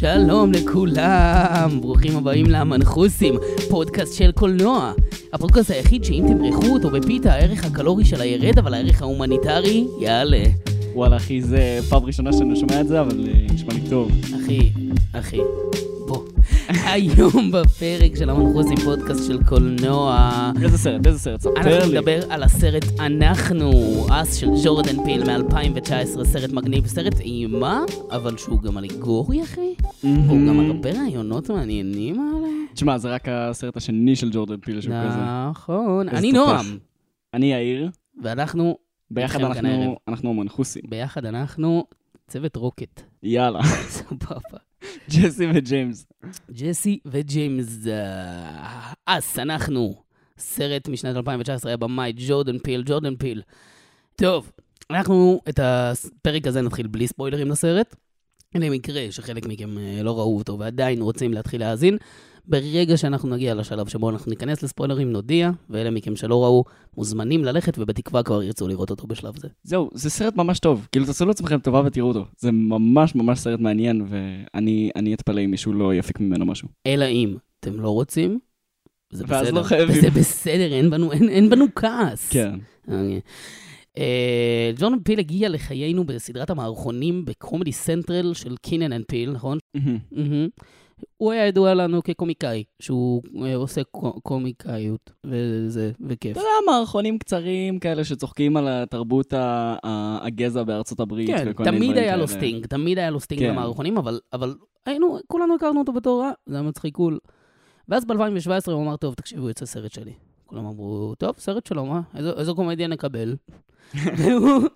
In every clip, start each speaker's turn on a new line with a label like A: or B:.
A: שלום לכולם, ברוכים הבאים למנחוסים, פודקאסט של קולנוע. הפודקאסט היחיד שאם תמרחו אותו בפיתה, הערך הקלורי שלה ירד, אבל הערך ההומניטרי יעלה.
B: וואלה, אחי, זה פעם ראשונה שאני שומע את זה, אבל אה, נשמע לי טוב.
A: אחי, אחי. היום בפרק של המנחוסים, פודקאסט של קולנוע.
B: איזה סרט, איזה סרט? ספר
A: אנחנו
B: לי.
A: נדבר על הסרט אנחנו, Us של ג'ורדן פיל מ-2019, סרט מגניב, סרט אימה, אבל שהוא גם אליגורי, אחי. הוא גם הרבה רעיונות מעניינים האלה.
B: תשמע, זה רק הסרט השני של ג'ורדן פיל שהוא כזה.
A: נכון. אני. נועם,
B: אני יאיר,
A: ואנחנו,
B: ביחד. אנחנו אנחנו המנחוסים.
A: ביחד אנחנו צוות רוקט.
B: יאללה.
A: סבבה.
B: ג'סי וג'יימס.
A: ג'סי וג'יימס, אה, Us, אנחנו. סרט משנת 2019 היה במאי, ג'ורדן פיל, ג'ורדן פיל. טוב, אנחנו את הפרק הזה נתחיל בלי ספוילרים לסרט. למקרה שחלק מכם אה, לא ראו אותו ועדיין רוצים להתחיל להאזין, ברגע שאנחנו נגיע לשלב שבו אנחנו ניכנס לספוילרים נודיע, ואלה מכם שלא ראו מוזמנים ללכת ובתקווה כבר ירצו לראות אותו בשלב זה.
B: זהו, זה סרט ממש טוב. כאילו, תעשו לעצמכם טובה ותראו אותו. זה ממש ממש סרט מעניין, ואני אני אתפלא אם מישהו לא יפיק ממנו משהו.
A: אלא אם אתם לא רוצים, זה
B: ואז
A: בסדר.
B: לא חייבים.
A: וזה בסדר, אין בנו, אין, אין בנו כעס.
B: כן.
A: אוקיי. אה, ג'ורדן פיל הגיע לחיינו בסדרת המערכונים בקומדי סנטרל של Key and Peele, נכון?
B: מהמם.
A: מהמם. הוא היה ידוע לנו כקומיקאי, שהוא אה, עושה קו- קומיקאיות, וזה, וכיף.
B: אתה יודע, מערכונים קצרים כאלה שצוחקים על התרבות הגזע בארצות הברית.
A: כן,
B: וכל מיני
A: תמיד
B: דברים
A: היה לו
B: כאלה.
A: sting, תמיד היה לו sting
B: כן.
A: במערכונים, אבל, אבל היינו, כולנו הכרנו אותו בתור רע, זה היה מצחיק cool. ואז ב-2017 הוא אמר, טוב, תקשיבו, יוצא סרט שלי. כולם אמרו, טוב, סרט שלו, מה? איזו, איזו קומדיה נקבל? והוא,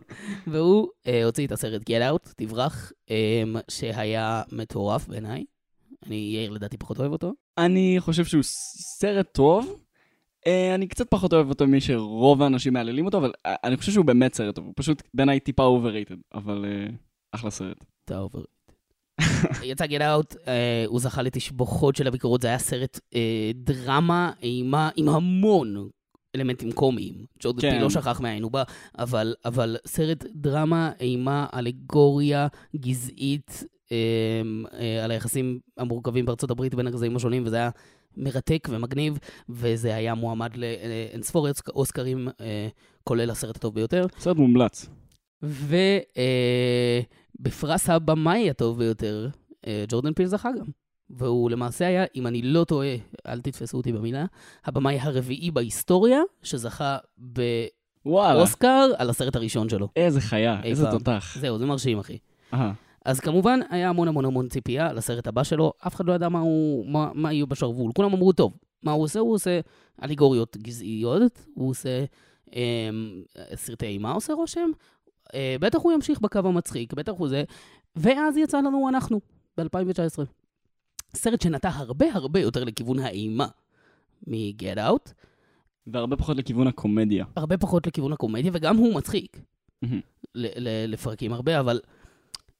A: והוא אה, הוציא את הסרט Get Out, תברח, אה, שהיה מטורף בעיניי. אני, יאיר לדעתי פחות אוהב אותו.
B: אני חושב שהוא סרט טוב. אה, אני קצת פחות אוהב אותו ממי שרוב האנשים מהללים אותו, אבל אה, אני חושב שהוא באמת סרט טוב. הוא פשוט בעיניי טיפה overrated, אבל אה, אחלה סרט.
A: אתה עובר. יצא Out, אה, הוא זכה לתשבחות של הביקורות, זה היה סרט דרמה, אימה, עם המון אלמנטים קומיים. ג'ורדן
B: כן.
A: לא שכח מאין הוא בא, אבל, אבל סרט דרמה, אימה, אלגוריה, גזעית, על היחסים המורכבים בארצות הברית בין הגזעים השונים, וזה היה מרתק ומגניב, וזה היה מועמד לאינספור אוסקרים, אה, כולל הסרט הטוב ביותר.
B: סרט מומלץ.
A: ובפרס הבמאי הטוב ביותר, אה, ג'ורדן פיל זכה גם. והוא למעשה היה, אם אני לא טועה, אל תתפסו אותי במילה, הבמאי הרביעי בהיסטוריה שזכה באוסקר על הסרט הראשון שלו.
B: איזה חיה,
A: אי
B: איזה
A: פעם.
B: תותח.
A: זהו, זה מרשים, אחי.
B: אהה.
A: אז כמובן, היה המון המון המון ציפייה לסרט הבא שלו, אף אחד לא ידע מה, הוא, מה, מה יהיה בשרוול. כולם אמרו, טוב, מה הוא עושה? הוא עושה אליגוריות גזעיות, הוא עושה אה, סרטי אימה עושה רושם, אה, בטח הוא ימשיך בקו המצחיק, בטח הוא זה, ואז יצא לנו אנחנו, ב-2019. סרט שנטע הרבה הרבה יותר לכיוון האימה מ-Get Out,
B: והרבה פחות לכיוון הקומדיה.
A: הרבה פחות לכיוון הקומדיה, וגם הוא מצחיק. ל- לפרקים הרבה, אבל...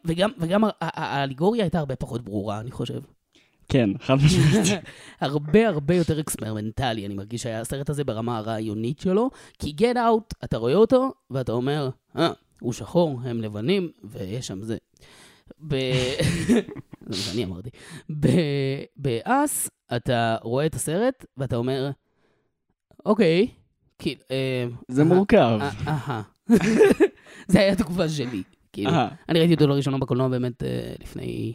A: וגם, וגם האליגוריה הייתה הרבה פחות ברורה, אני חושב.
B: כן, חד משמעית.
A: הרבה הרבה יותר אקספרימנטלי, אני מרגיש שהיה הסרט הזה ברמה הרעיונית שלו, כי Get Out, אתה רואה אותו, ואתה אומר, אה, הוא שחור, הם לבנים, ויש שם זה. ב... זה מה שאני אמרתי. באס, אתה רואה את הסרט, ואתה אומר, אוקיי, כאילו...
B: זה מורכב.
A: אה, אהה. זה היה התגובה שלי. כאילו,
B: אהה.
A: אני ראיתי אותו לראשונה בקולנוע באמת אה, לפני...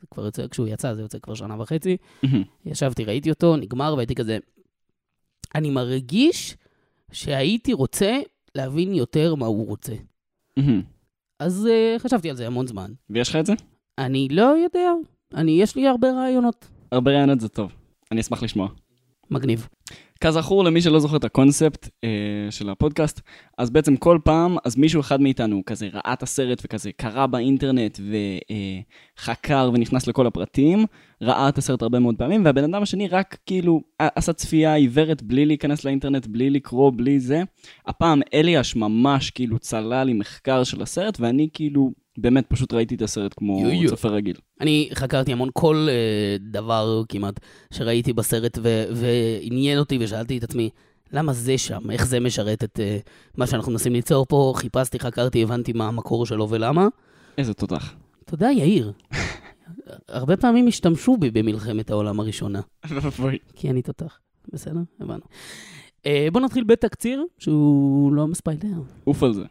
A: זה כבר יוצא, כשהוא יצא, זה יוצא כבר שנה וחצי. ישבתי, ראיתי אותו, נגמר, והייתי כזה... אני מרגיש שהייתי רוצה להבין יותר מה הוא רוצה. אז uh, חשבתי על זה המון זמן.
B: ויש לך את זה?
A: אני לא יודע, אני, יש לי הרבה רעיונות.
B: הרבה רעיונות זה טוב. אני אשמח לשמוע.
A: מגניב.
B: כזכור למי שלא זוכר את הקונספט אה, של הפודקאסט, אז בעצם כל פעם, אז מישהו אחד מאיתנו כזה ראה את הסרט וכזה קרא באינטרנט וחקר ונכנס לכל הפרטים, ראה את הסרט הרבה מאוד פעמים, והבן אדם השני רק כאילו עשה צפייה עיוורת בלי להיכנס לאינטרנט, בלי לקרוא, בלי זה. הפעם אליאש ממש כאילו צלל עם מחקר של הסרט, ואני כאילו באמת פשוט ראיתי את הסרט כמו
A: יו, יו.
B: צופה רגיל.
A: אני חקרתי המון, כל uh, דבר כמעט שראיתי בסרט ו- ועניין אותי ושאלתי את עצמי, למה זה שם? איך זה משרת את uh, מה שאנחנו מנסים ליצור פה? חיפשתי, חקרתי, הבנתי מה המקור שלו ולמה.
B: איזה תותח.
A: תודה, יאיר. הרבה פעמים השתמשו בי במלחמת העולם הראשונה. כי אני תותח. בסדר? הבנו. אה, בואו נתחיל בתקציר, שהוא לא מספיילר.
B: עוף על זה.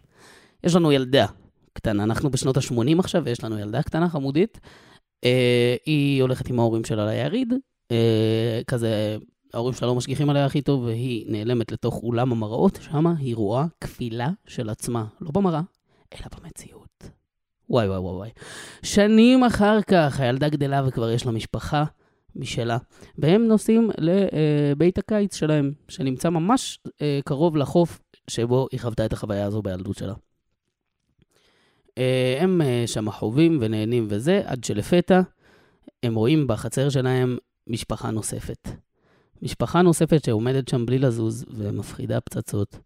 A: יש לנו ילדה קטנה, אנחנו בשנות ה-80 עכשיו, ויש לנו ילדה קטנה חמודית. אה, היא הולכת עם ההורים שלה ליריד, אה, כזה, ההורים שלה לא משגיחים עליה הכי טוב, והיא נעלמת לתוך אולם המראות, שמה היא רואה כפילה של עצמה, לא במראה, אלא במציאות. וואי וואי וואי. שנים אחר כך, הילדה גדלה וכבר יש לה משפחה משלה, והם נוסעים לבית הקיץ שלהם, שנמצא ממש אה, קרוב לחוף שבו היא חוותה את החוויה הזו בילדות שלה. אה, הם אה, שם חווים ונהנים וזה, עד שלפתע הם רואים בחצר שלהם משפחה נוספת. משפחה נוספת שעומדת שם בלי לזוז ומפחידה פצצות.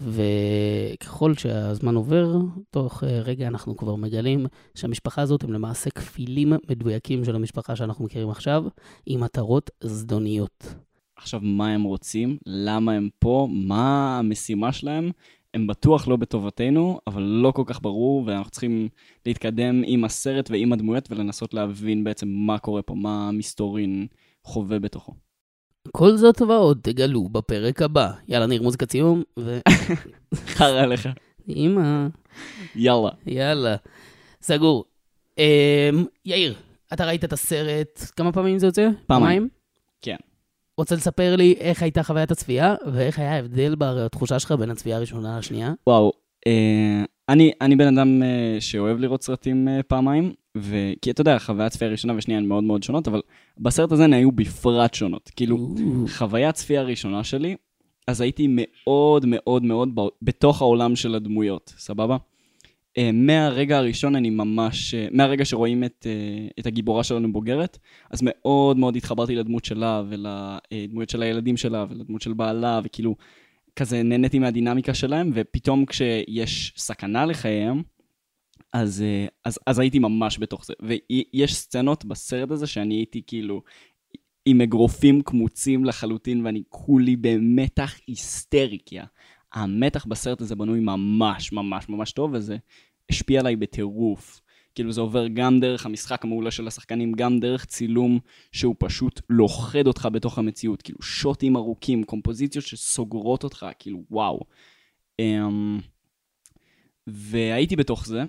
A: וככל שהזמן עובר, תוך אה, רגע אנחנו כבר מגלים שהמשפחה הזאת הם למעשה כפילים מדויקים של המשפחה שאנחנו מכירים עכשיו, עם מטרות זדוניות.
B: עכשיו, מה הם רוצים? למה הם פה? מה המשימה שלהם? הם בטוח לא בטובתנו, אבל לא כל כך ברור, ואנחנו צריכים להתקדם עם הסרט ועם הדמויות ולנסות להבין בעצם מה קורה פה, מה המסתורין חווה בתוכו.
A: כל זאת ועוד תגלו בפרק הבא. יאללה, ניר מוזיקת סיום, ו...
B: חרא עליך.
A: אמא,
B: יאללה.
A: יאללה. סגור. אמ, יאיר, אתה ראית את הסרט, כמה פעמים זה יוצא?
B: פעמיים. כן.
A: רוצה לספר לי איך הייתה חוויית הצפייה, ואיך היה ההבדל בתחושה שלך בין הצפייה הראשונה לשנייה?
B: וואו, אה, אני, אני בן אדם אה, שאוהב לראות סרטים אה, פעמיים, ו... כי אתה יודע, חוויית צפייה ראשונה ושנייה הן מאוד מאוד שונות, אבל בסרט הזה הן היו בפרט שונות. כאילו, חוויית צפייה הראשונה שלי, אז הייתי מאוד מאוד מאוד ב- בתוך העולם של הדמויות, סבבה? אה, מהרגע הראשון אני ממש, אה, מהרגע שרואים את, אה, את הגיבורה שלנו בוגרת, אז מאוד מאוד התחברתי לדמות שלה ולדמויות של הילדים שלה ולדמות של בעלה, וכאילו, כזה נהניתי מהדינמיקה שלהם, ופתאום כשיש סכנה לחייהם, אז, אז, אז הייתי ממש בתוך זה. ויש סצנות בסרט הזה שאני הייתי כאילו עם אגרופים קמוצים לחלוטין, ואני כולי במתח היסטרי, כי המתח בסרט הזה בנוי ממש ממש ממש טוב, וזה השפיע עליי בטירוף. כאילו זה עובר גם דרך המשחק המעולה של השחקנים, גם דרך צילום שהוא פשוט לוכד אותך בתוך המציאות. כאילו שוטים ארוכים, קומפוזיציות שסוגרות אותך, כאילו וואו. אמ, והייתי בתוך זה,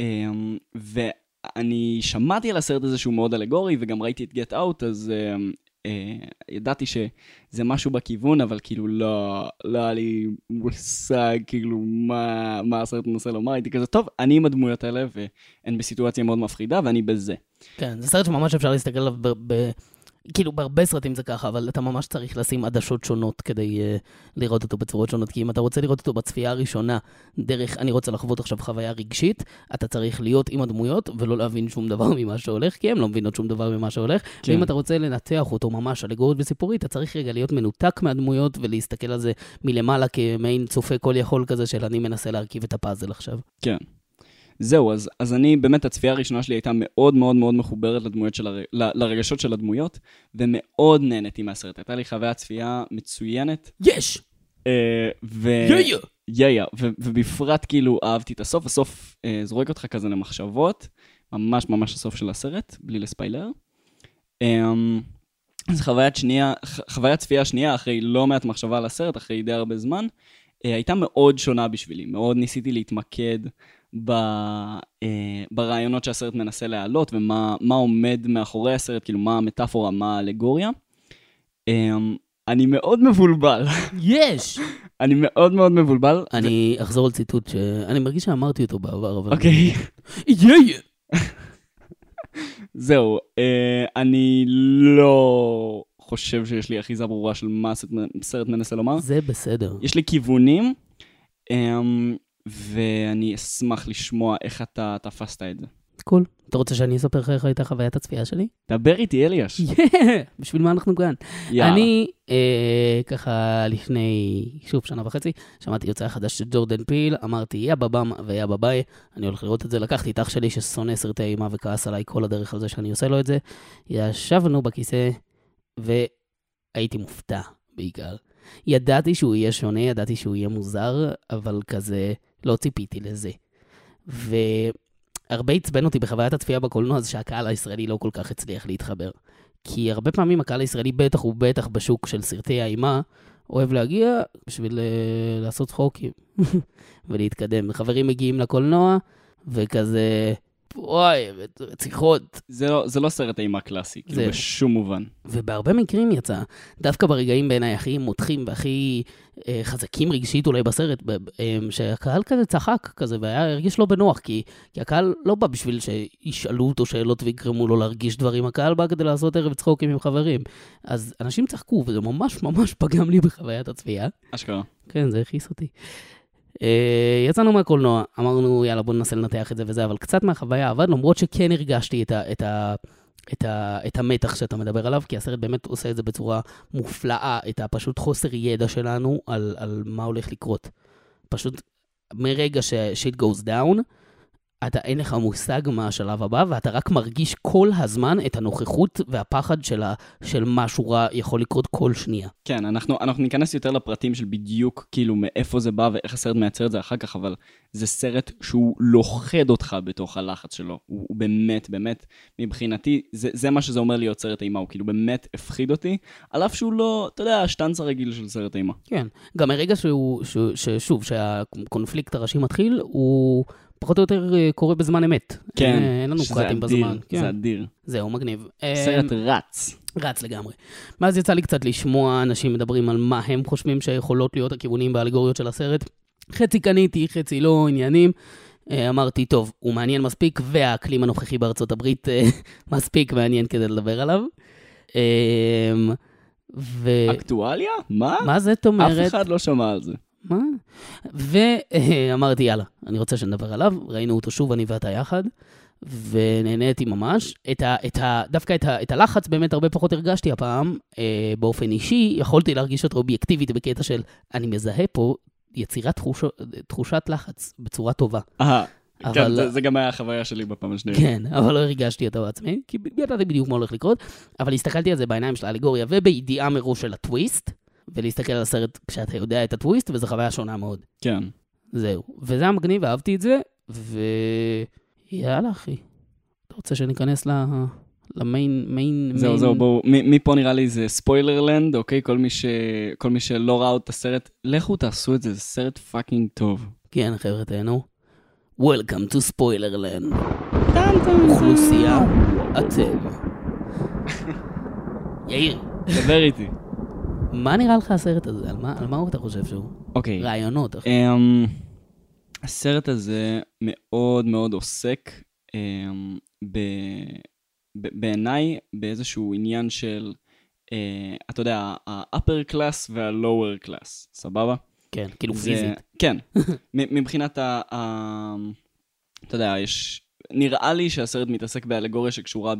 B: אמ, ואני שמעתי על הסרט הזה שהוא מאוד אלגורי, וגם ראיתי את גט אאוט, אז אה, ידעתי שזה משהו בכיוון, אבל כאילו לא, לא היה לי מושג כאילו מה, מה הסרט מנסה לומר, הייתי כזה, טוב, אני עם הדמויות האלה, והן בסיטואציה מאוד מפחידה, ואני בזה.
A: כן, זה סרט שממש אפשר להסתכל עליו ב... ב... כאילו, בהרבה סרטים זה ככה, אבל אתה ממש צריך לשים עדשות שונות כדי uh, לראות אותו בצורות שונות. כי אם אתה רוצה לראות אותו בצפייה הראשונה, דרך אני רוצה לחוות עכשיו חוויה רגשית, אתה צריך להיות עם הדמויות ולא להבין שום דבר ממה שהולך, כי הם לא מבינות שום דבר ממה שהולך.
B: כן.
A: כן. ואם אתה רוצה לנתח אותו ממש אלגורית וסיפורית, אתה צריך רגע להיות מנותק מהדמויות ולהסתכל על זה מלמעלה כמעין צופה כל יכול כזה של אני מנסה להרכיב את הפאזל עכשיו.
B: כן. זהו, אז, אז אני, באמת, הצפייה הראשונה שלי הייתה מאוד מאוד מאוד מחוברת לדמויות של הר... ל- לרגשות של הדמויות, ומאוד נהניתי מהסרט. הייתה לי חוויית צפייה מצוינת.
A: יש!
B: אה, ו...
A: יאיה!
B: יאיה, ו- ובפרט כאילו אהבתי את הסוף, הסוף אה, זורק אותך כזה למחשבות, ממש ממש הסוף של הסרט, בלי לספיילר. אה, אז חוויית שנייה, חוויית צפייה שנייה, אחרי לא מעט מחשבה על הסרט, אחרי די הרבה זמן, אה, הייתה מאוד שונה בשבילי. מאוד ניסיתי להתמקד ב, אה, ברעיונות שהסרט מנסה להעלות, ומה מה עומד מאחורי הסרט, כאילו מה המטאפורה, מה האלגוריה. אה, אני מאוד מבולבל.
A: יש!
B: אני מאוד מאוד מבולבל.
A: אני אחזור על ציטוט שאני מרגיש שאמרתי אותו בעבר, אבל...
B: אוקיי.
A: יאיה!
B: זהו, אה, אני לא חושב שיש לי אחיזה ברורה של מה הסרט- הסרט מנסה לומר.
A: זה בסדר.
B: יש לי כיוונים, אה, ואני אשמח לשמוע איך אתה תפסת את זה.
A: קול. אתה רוצה שאני אספר לך איך הייתה חוויית הצפייה שלי?
B: דבר איתי, אליאש.
A: בשביל מה אנחנו כאן? אני, אה, ככה לפני, שוב, שנה וחצי, שמעתי יוצא חדש של ג'ורדן פיל, אמרתי, יא בבם ויא בביי, אני הולך לראות את זה. לקחתי את אח שלי ששונא סרטי אימה וכעס עליי כל הדרך על זה שאני עושה לו את זה. ישבנו בכיסא, והייתי מופתע בעיקר. ידעתי שהוא יהיה שונה, ידעתי שהוא יהיה מוזר, אבל כזה, לא ציפיתי לזה. הרבה עצבן אותי בחוויית הצפייה בקולנוע זה שהקהל הישראלי לא כל כך הצליח להתחבר. כי הרבה פעמים הקהל הישראלי, בטח ובטח בשוק של סרטי האימה, אוהב להגיע בשביל uh, לעשות צחוקים ולהתקדם. חברים מגיעים לקולנוע, וכזה, וואי, רציחות.
B: זה לא, זה לא סרט אימה קלאסי, כאילו
A: זה-
B: בשום מובן.
A: ובהרבה מקרים יצא, דווקא ברגעים בעיניי הכי מותחים והכי אה, חזקים רגשית אולי בסרט, ב- אה, שהקהל כזה צחק כזה, והיה הרגיש לא בנוח, כי, כי הקהל לא בא בשביל שישאלו אותו שאלות ויגרמו לו להרגיש דברים, הקהל בא כדי לעשות ערב צחוקים עם חברים. אז אנשים צחקו, וזה ממש ממש פגם לי בחוויית הצפייה.
B: אשכרה.
A: כן, זה הכעיס אותי. Uh, יצאנו מהקולנוע, אמרנו, יאללה, בוא ננסה לנתח את זה וזה, אבל קצת מהחוויה עבד, למרות שכן הרגשתי את, ה, את, ה, את, ה, את המתח שאתה מדבר עליו, כי הסרט באמת עושה את זה בצורה מופלאה, את הפשוט חוסר ידע שלנו על, על מה הולך לקרות. פשוט מרגע ש-shit goes down, אתה אין לך מושג מה השלב הבא, ואתה רק מרגיש כל הזמן את הנוכחות והפחד של, ה, של משהו רע יכול לקרות כל שנייה.
B: כן, אנחנו, אנחנו ניכנס יותר לפרטים של בדיוק, כאילו, מאיפה זה בא ואיך הסרט מייצר את זה אחר כך, אבל זה סרט שהוא לוכד אותך בתוך הלחץ שלו. הוא, הוא באמת, באמת, מבחינתי, זה, זה מה שזה אומר להיות סרט אימה, הוא כאילו באמת הפחיד אותי, על אף שהוא לא, אתה יודע, השטנץ הרגיל של סרט אימה.
A: כן, גם מרגע שהוא, שהוא, ששוב, שהקונפליקט הראשי מתחיל, הוא פחות או יותר אה, קורה בזמן אמת.
B: כן,
A: אין, אין לנו
B: אדיר,
A: בזמן.
B: זה
A: כן,
B: אדיר.
A: זהו, מגניב.
B: סרט
A: אה,
B: רץ.
A: רץ לגמרי. ואז יצא לי קצת לשמוע אנשים מדברים על מה הם חושבים שיכולות להיות הכיוונים באלגוריות של הסרט. חצי קניתי, חצי לא, עניינים. אה, אמרתי, טוב, הוא מעניין מספיק, והאקלים הנוכחי בארצות הברית אה, מספיק מעניין כדי לדבר עליו. אה, ו...
B: אקטואליה? מה?
A: מה זאת אומרת?
B: אף אחד לא שמע על זה.
A: מה? ואמרתי, יאללה, אני רוצה שנדבר עליו. ראינו אותו שוב, אני ואתה יחד, ונהניתי ממש. את ה, את ה, דווקא את, ה, את הלחץ באמת הרבה פחות הרגשתי הפעם. אה, באופן אישי, יכולתי להרגיש אותו אובייקטיבית בקטע של, אני מזהה פה יצירת תחוש, תחושת לחץ בצורה טובה.
B: אה,
A: אבל-
B: כן, זה, זה גם היה החוויה שלי בפעם השנייה.
A: כן, אבל לא הרגשתי אותו בעצמי, כי ידעתי בדיוק מה הולך לקרות, אבל הסתכלתי על זה בעיניים של האלגוריה ובידיעה מראש של הטוויסט, ולהסתכל על הסרט כשאתה יודע את הטוויסט, וזו חוויה שונה מאוד.
B: כן.
A: זהו. וזה היה מגניב, אהבתי את זה, ויאללה, אחי. אתה רוצה שניכנס ל... למיין, מיין,
B: זהו,
A: מיין...
B: זהו, בואו, מ- מפה נראה לי זה ספוילר לנד, אוקיי? כל מי, ש... כל מי שלא ראה את הסרט, לכו תעשו את זה, זה סרט פאקינג טוב.
A: כן, חבר'ה, תהנו. Welcome to Spoilerland. אוכלוסייה, אתם. יאיר,
B: דבר איתי.
A: מה נראה לך הסרט הזה? על מה, על מה אתה חושב שהוא?
B: אוקיי.
A: רעיונות, אחי.
B: Um, הסרט הזה מאוד מאוד עוסק um, ב, ב, בעיניי באיזשהו עניין של, uh, אתה יודע, ה-upper class וה-lower class, סבבה?
A: כן, כאילו
B: זה-
A: פיזית.
B: כן. מבחינת ה... ה... אתה יודע, יש... נראה לי שהסרט מתעסק באלגוריה שקשורה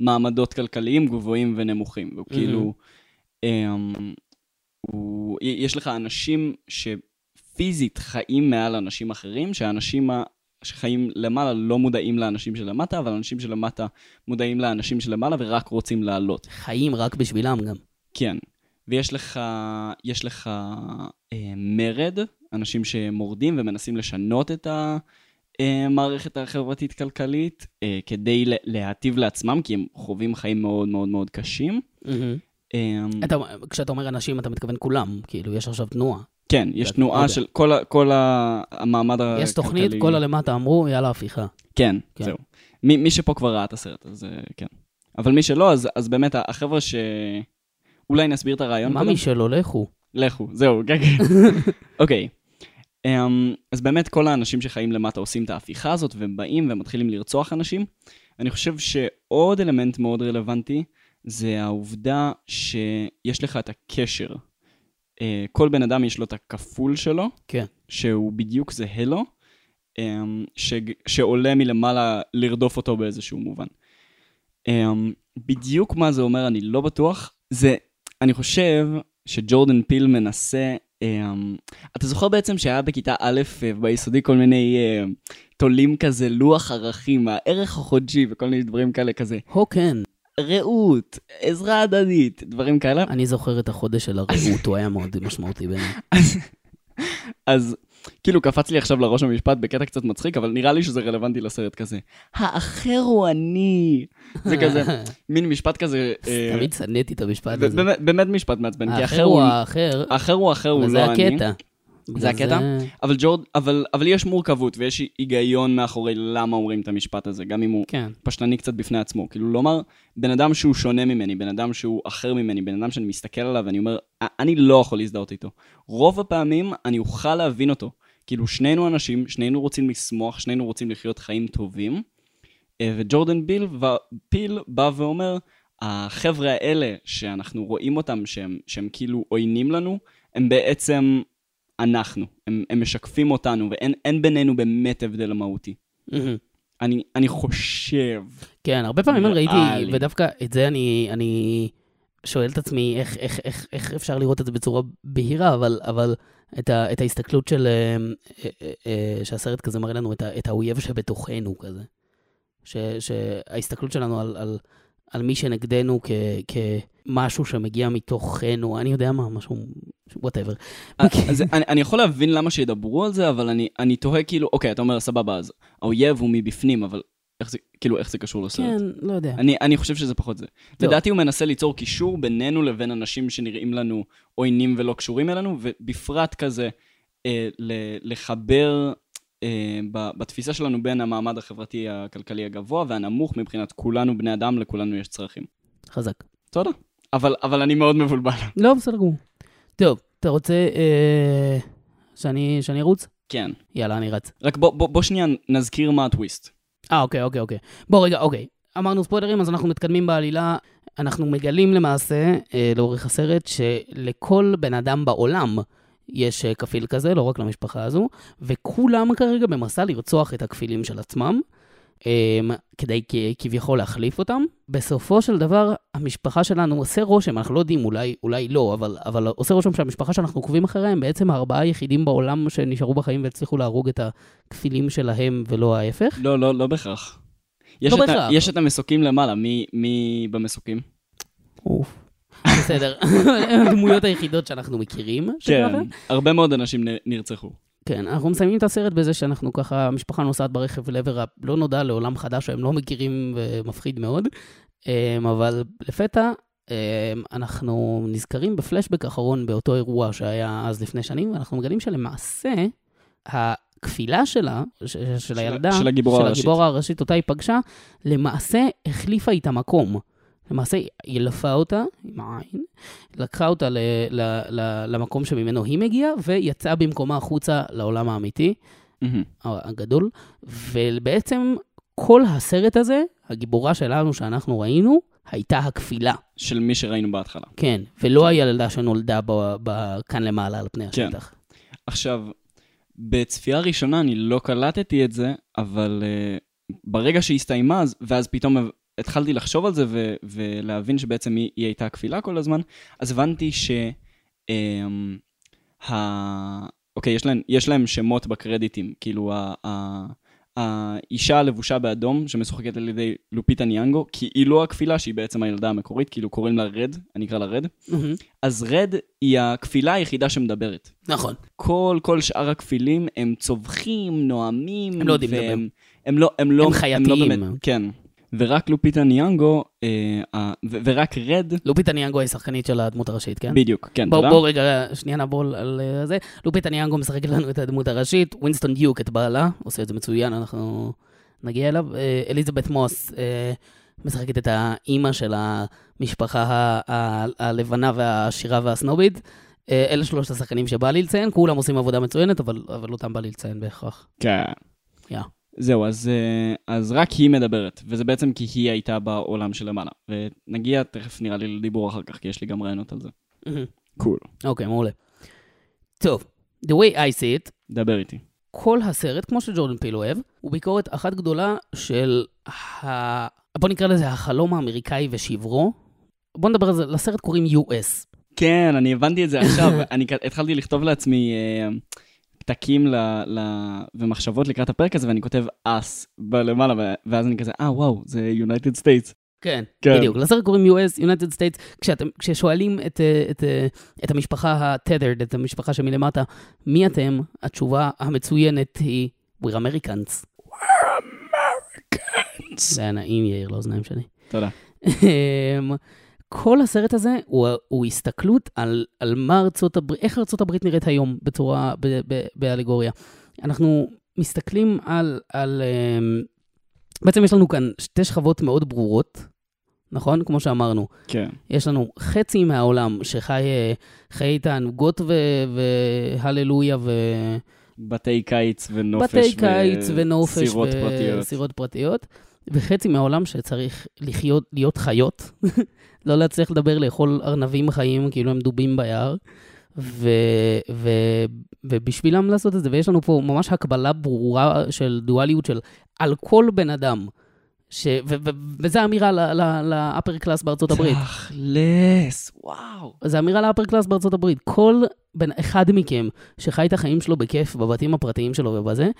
B: במעמדות כלכליים גבוהים ונמוכים. והוא כאילו... אמ, הוא... יש לך אנשים שפיזית חיים מעל אנשים אחרים, שהאנשים ה... שחיים למעלה לא מודעים לאנשים שלמטה, אבל אנשים שלמטה מודעים לאנשים שלמעלה ורק רוצים לעלות.
A: חיים רק בשבילם גם.
B: כן. ויש לך, יש לך אה, מרד, אנשים שמורדים ומנסים לשנות את המערכת החברתית-כלכלית אה, כדי ל- להיטיב לעצמם, כי הם חווים חיים מאוד מאוד מאוד קשים. אה,
A: אתה, כשאתה אומר אנשים, אתה מתכוון כולם. כאילו, יש עכשיו תנועה.
B: כן, יש תנועה. של כל, כל המעמד הכלכלי.
A: יש תוכנית, כל הלמטה אמרו, יאללה, הפיכה.
B: כן,
A: כן.
B: זהו. מי, מי שפה כבר ראה את הסרט, אז אה, כן. אבל מי שלא, אז, אז באמת החבר'ה ש... אולי נסביר את הרעיון
A: מה מי שלא, לכו.
B: לכו, זהו, כן, כן. אוקיי. Um, אז באמת כל האנשים שחיים למטה עושים את ההפיכה הזאת, והם באים ומתחילים לרצוח אנשים. אני חושב שעוד אלמנט מאוד רלוונטי, זה העובדה שיש לך את הקשר. Uh, כל בן אדם יש לו את הכפול שלו,
A: כן.
B: שהוא בדיוק זהה לו, um, ש... שעולה מלמעלה לרדוף אותו באיזשהו מובן. Um, בדיוק מה זה אומר, אני לא בטוח. זה, אני חושב שג'ורדן פיל מנסה... Um, אתה זוכר בעצם שהיה בכיתה א' אה, ביסודי כל מיני uh, תולים כזה, לוח ערכים, הערך החודשי וכל מיני דברים כאלה כזה.
A: הו, כן.
B: רעות, עזרה הדדית, דברים כאלה.
A: אני זוכר את החודש של הרעות, הוא היה מאוד משמעותי בעיניי.
B: אז כאילו קפץ לי עכשיו לראש המשפט בקטע קצת מצחיק, אבל נראה לי שזה רלוונטי לסרט כזה. האחר הוא אני. זה כזה, מין משפט כזה... אה,
A: תמיד שנאתי את המשפט הזה.
B: באמת- משפט מעצבן, כי
A: האחר
B: אחר
A: הוא
B: הוא...
A: האחר,
B: האחר הוא אחר, הוא לא אני.
A: הקטע. בגלל
B: הקטע?
A: זה-
B: אבל ג'ורד, אבל, אבל יש מורכבות ויש היגיון מאחורי למה אומרים את המשפט הזה, גם אם הוא
A: כן.
B: פשטני קצת בפני עצמו. כאילו לומר, בן אדם שהוא שונה ממני, בן אדם שהוא אחר ממני, בן אדם שאני מסתכל עליו ואני אומר, "א- אני לא יכול להזדהות איתו. רוב הפעמים אני אוכל להבין אותו. כאילו שנינו אנשים, שנינו רוצים לשמוח, שנינו רוצים לחיות חיים טובים. אה, וג'ורדן ביל ו- פיל בא ואומר, החבר'ה האלה שאנחנו רואים אותם שהם, שהם כאילו עוינים לנו, הם בעצם אנחנו. הם, הם משקפים אותנו, ואין אין בינינו באמת הבדל מהותי.
A: מהמם.
B: אני, אני חושב,
A: כן, הרבה פעמים אני ראיתי,
B: ריאלי.
A: ודווקא את זה אני, אני שואל את עצמי איך, איך, איך, איך אפשר לראות את זה בצורה בהירה, אבל, אבל את, ה, את ההסתכלות של, אה, אה, אה, שהסרט כזה מראה לנו את, ה, את האויב שבתוכנו כזה. ש, שההסתכלות שלנו על, על, על מי שנגדנו כ, כמשהו שמגיע מתוכנו, אני יודע מה, משהו, וואטאבר.
B: אז אני, אני יכול להבין למה שידברו על זה, אבל אני, אני תוהה כאילו, אוקיי, אתה אומר, סבבה, אז האויב הוא מבפנים, אבל איך זה, כאילו, איך זה קשור לסרט?
A: כן, לא יודע.
B: אני, אני חושב שזה פחות זה.
A: לא.
B: לדעתי הוא מנסה ליצור קישור בינינו לבין אנשים שנראים לנו עוינים ולא קשורים אלינו, ובפרט כזה אה, ל- לחבר אה, בתפיסה שלנו בין המעמד החברתי הכלכלי הגבוה והנמוך מבחינת כולנו בני אדם, לכולנו יש צרכים.
A: חזק.
B: תודה. אבל, אבל אני מאוד מבולבל.
A: לא, בסדר גמור. טוב, אתה רוצה אה, שאני, שאני ארוץ?
B: כן.
A: יאללה, אני רץ.
B: רק בוא, בוא, בוא שנייה נזכיר מה הטוויסט.
A: אה, אוקיי, אוקיי, אוקיי. בוא רגע, אוקיי. אמרנו ספוילרים, אז אנחנו מתקדמים בעלילה. אנחנו מגלים למעשה, אה, לאורך הסרט, שלכל בן אדם בעולם יש אה, כפיל כזה, לא רק למשפחה הזו, וכולם כרגע במסע לרצוח את הכפילים של עצמם, אה, כדי כביכול להחליף אותם. בסופו של דבר, המשפחה שלנו עושה רושם, אנחנו לא יודעים, אולי, אולי לא, אבל, אבל עושה רושם שהמשפחה שאנחנו עוקבים אחריה הם בעצם הארבעה היחידים בעולם שנשארו בחיים והצליחו להרוג את הכפילים שלהם ולא ההפך.
B: לא, לא, לא בהכרח. יש,
A: לא
B: את,
A: בהכרח.
B: יש את המסוקים למעלה, מי, מי במסוקים?
A: אוף. בסדר, הדמויות היחידות שאנחנו מכירים.
B: כן, הרבה מאוד אנשים נרצחו.
A: כן, אנחנו מסיימים את הסרט בזה שאנחנו ככה, המשפחה נוסעת ברכב לעבר הלא נודע לעולם חדש שהם לא מכירים ומפחיד מאוד, אמ, אבל לפתע אמ, אנחנו נזכרים בפלשבק האחרון באותו אירוע שהיה אז לפני שנים, ואנחנו מגלים שלמעשה הכפילה שלה, ש- של הילדה,
B: של הגיבורה
A: של
B: הראשית.
A: הגיבורה הראשית אותה היא פגשה, למעשה החליפה איתה מקום. למעשה היא אלפה אותה עם העין, לקחה אותה ל, ל, ל, למקום שממנו היא מגיעה, ויצאה במקומה החוצה לעולם האמיתי,
B: מהמם.
A: הגדול. ובעצם כל הסרט הזה, הגיבורה שלנו שאנחנו ראינו, הייתה הכפילה.
B: של מי שראינו בהתחלה.
A: כן, ולא הילדה שנולדה ב, ב, כאן למעלה על פני
B: כן.
A: השטח.
B: עכשיו, בצפייה ראשונה אני לא קלטתי את זה, אבל uh, ברגע שהסתיימה, אז- ואז פתאום התחלתי לחשוב על זה ו- ולהבין שבעצם היא, היא הייתה כפילה כל הזמן, אז הבנתי ש... Um, ה... אוקיי, יש להם, יש להם שמות בקרדיטים, כאילו ה... ה... האישה הלבושה באדום, שמשוחקת על ידי לופיטה ניאנגו, כאילו הכפילה שהיא בעצם הילדה המקורית, כאילו קוראים לה רד, אני אקרא לה רד.
A: מהמם.
B: אז רד היא הכפילה היחידה שמדברת.
A: נכון.
B: כל, כל שאר הכפילים הם צווחים, נואמים.
A: הם לא יודעים
B: והם- הם לא, הם לא,
A: הם
B: לא
A: חייתיים.
B: באמת, כן. ורק לופיטה ניאנגו, אה, ו- ורק רד,
A: לופיטה ניאנגו היא שחקנית של הדמות הראשית, כן?
B: בדיוק, כן,
A: בוא,
B: תודה.
A: בוא רגע, שנייה נעבור על אה, זה. לופיטה ניאנגו משחקת לנו את הדמות הראשית, ווינסטון דיוק את בעלה, עושה את זה מצוין, אנחנו נגיע אליו. אה, אליזבת מוס אה, משחקת את האימא של המשפחה ה- ה- הלבנה והעשירה והסנובית. אה, אלה שלושת השחקנים שבא לי לציין, כולם עושים עבודה מצוינת, אבל, אבל אותם בא לי לציין בהכרח.
B: כן.
A: יא.
B: זהו, אז, אה, אז רק היא מדברת, וזה בעצם כי היא הייתה בעולם שלמעלה. ונגיע תכף נראה לי לדיבור אחר כך, כי יש לי גם רעיונות על זה. קול.
A: אוקיי, מעולה. טוב, the way I see it,
B: דבר איתי.
A: כל הסרט, כמו שג'ורדן פיל אוהב, הוא ביקורת אחת גדולה של ה... בוא נקרא לזה החלום האמריקאי ושברו. בוא נדבר על זה, לסרט קוראים US.
B: כן, אני הבנתי את זה עכשיו. אני התחלתי לכתוב לעצמי אה, פתקים ל, ל, ומחשבות לקראת הפרק הזה, ואני כותב אס בלמעלה, ו- ואז אני כזה, אה, וואו, זה United States.
A: כן,
B: כן.
A: בדיוק. לסרט קוראים US, United States. כשאתם, כששואלים את, את, את המשפחה ה-tethered, את המשפחה שמלמטה, מי אתם? התשובה המצוינת היא, We're Americans. זה היה נעים, יאיר, לאוזניים שלי.
B: תודה.
A: כל הסרט הזה הוא, הוא הסתכלות על, על מה ארצות הברית, איך ארצות הברית נראית היום בצורה, ב, ב, באלגוריה. אנחנו מסתכלים על, על... אמ, בעצם יש לנו כאן שתי שכבות מאוד ברורות, נכון? כמו שאמרנו.
B: כן.
A: יש לנו חצי מהעולם שחי אה, חיי תענוגות ו- והללויה ו...
B: בתי קיץ ונופש.
A: בתי קיץ ונופש
B: וסירות פרטיות.
A: וסירות פרטיות, וחצי מהעולם שצריך לחיות, להיות חיות, לא להצליח לדבר, לאכול ארנבים חיים כאילו הם דובים ביער, ו, ו, ובשבילם לעשות את זה, ויש לנו פה ממש הקבלה ברורה של דואליות של על כל בן אדם. ש... ו- ו- וזו אמירה ל upper class בארצות הברית.
B: תכלס, וואו.
A: זו אמירה ל upper class בארצות הברית. כל בן אחד מכם שחי את החיים שלו בכיף בבתים הפרטיים שלו ובזה,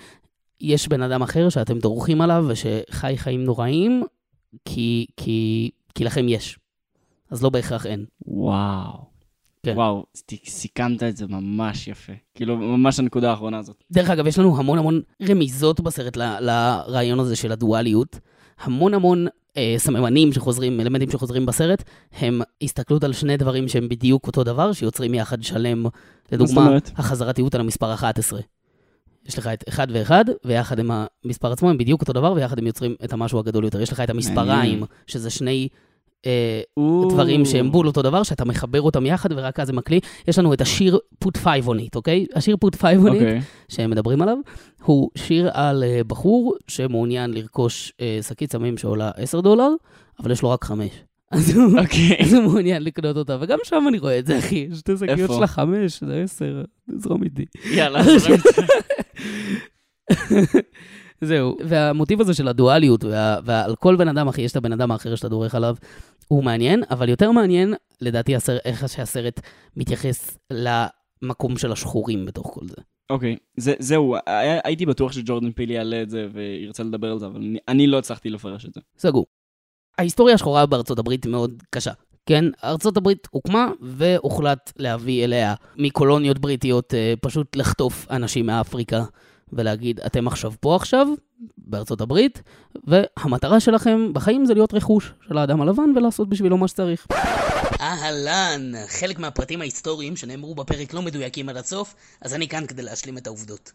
A: יש בן אדם אחר שאתם דורכים עליו ושחי חיים נוראים, כי, כי, כי לכם יש. אז לא בהכרח אין.
B: וואו.
A: כן.
B: וואו, סיכמת את זה ממש יפה. כאילו, ממש הנקודה האחרונה הזאת.
A: דרך אגב, יש לנו המון המון רמיזות בסרט ל- לרעיון הזה של הדואליות. המון המון אה, סממנים שחוזרים, אלמנטים שחוזרים בסרט, הם הסתכלות על שני דברים שהם בדיוק אותו דבר, שיוצרים יחד שלם. לדוגמה? החזרתיות על המספר 11. יש לך את אחד ואחד, ויחד עם המספר עצמו הם בדיוק אותו דבר, ויחד הם יוצרים את המשהו הגדול יותר. יש לך את המספריים. שזה שני דברים שהם בול אותו דבר, שאתה מחבר אותם יחד, ורק אז הם מקלי. יש לנו את השיר on it, אוקיי? השיר it,
B: אוקיי.
A: שהם מדברים עליו, הוא שיר על אה, בחור שמעוניין לרכוש אה, שקית סמים שעולה 10 דולר, אבל יש לו רק 5. אז הוא,
B: אוקיי.
A: אז הוא מעוניין לקנות אותה, וגם שם אני רואה את זה, אחי. שתי שקיות? של החמש, זה 10, תזרום איתי.
B: יאללה, את זה.
A: זהו, והמוטיב הזה של הדואליות, וה, ועל כל בן אדם, אחי, יש את הבן אדם האחר שאתה דורך עליו, הוא מעניין, אבל יותר מעניין, לדעתי, הסר, איך שהסרט מתייחס למקום של השחורים בתוך כל זה.
B: אוקיי, זה- זהו, היה- הייתי בטוח שג'ורדן פיל יעלה את זה וירצה לדבר על זה, אבל אני- אני לא הצלחתי לפרש את זה.
A: סגור. ההיסטוריה השחורה בארצות הברית מאוד קשה. כן, ארצות הברית הוקמה והוחלט להביא אליה מקולוניות בריטיות אה, פשוט לחטוף אנשים מאפריקה ולהגיד, אתם עכשיו פה עכשיו, בארצות הברית, והמטרה שלכם בחיים זה להיות רכוש של האדם הלבן ולעשות בשבילו מה שצריך. אהלן, חלק מהפרטים ההיסטוריים שנאמרו בפרק לא מדויקים עד הסוף, אז אני כאן כדי להשלים את העובדות.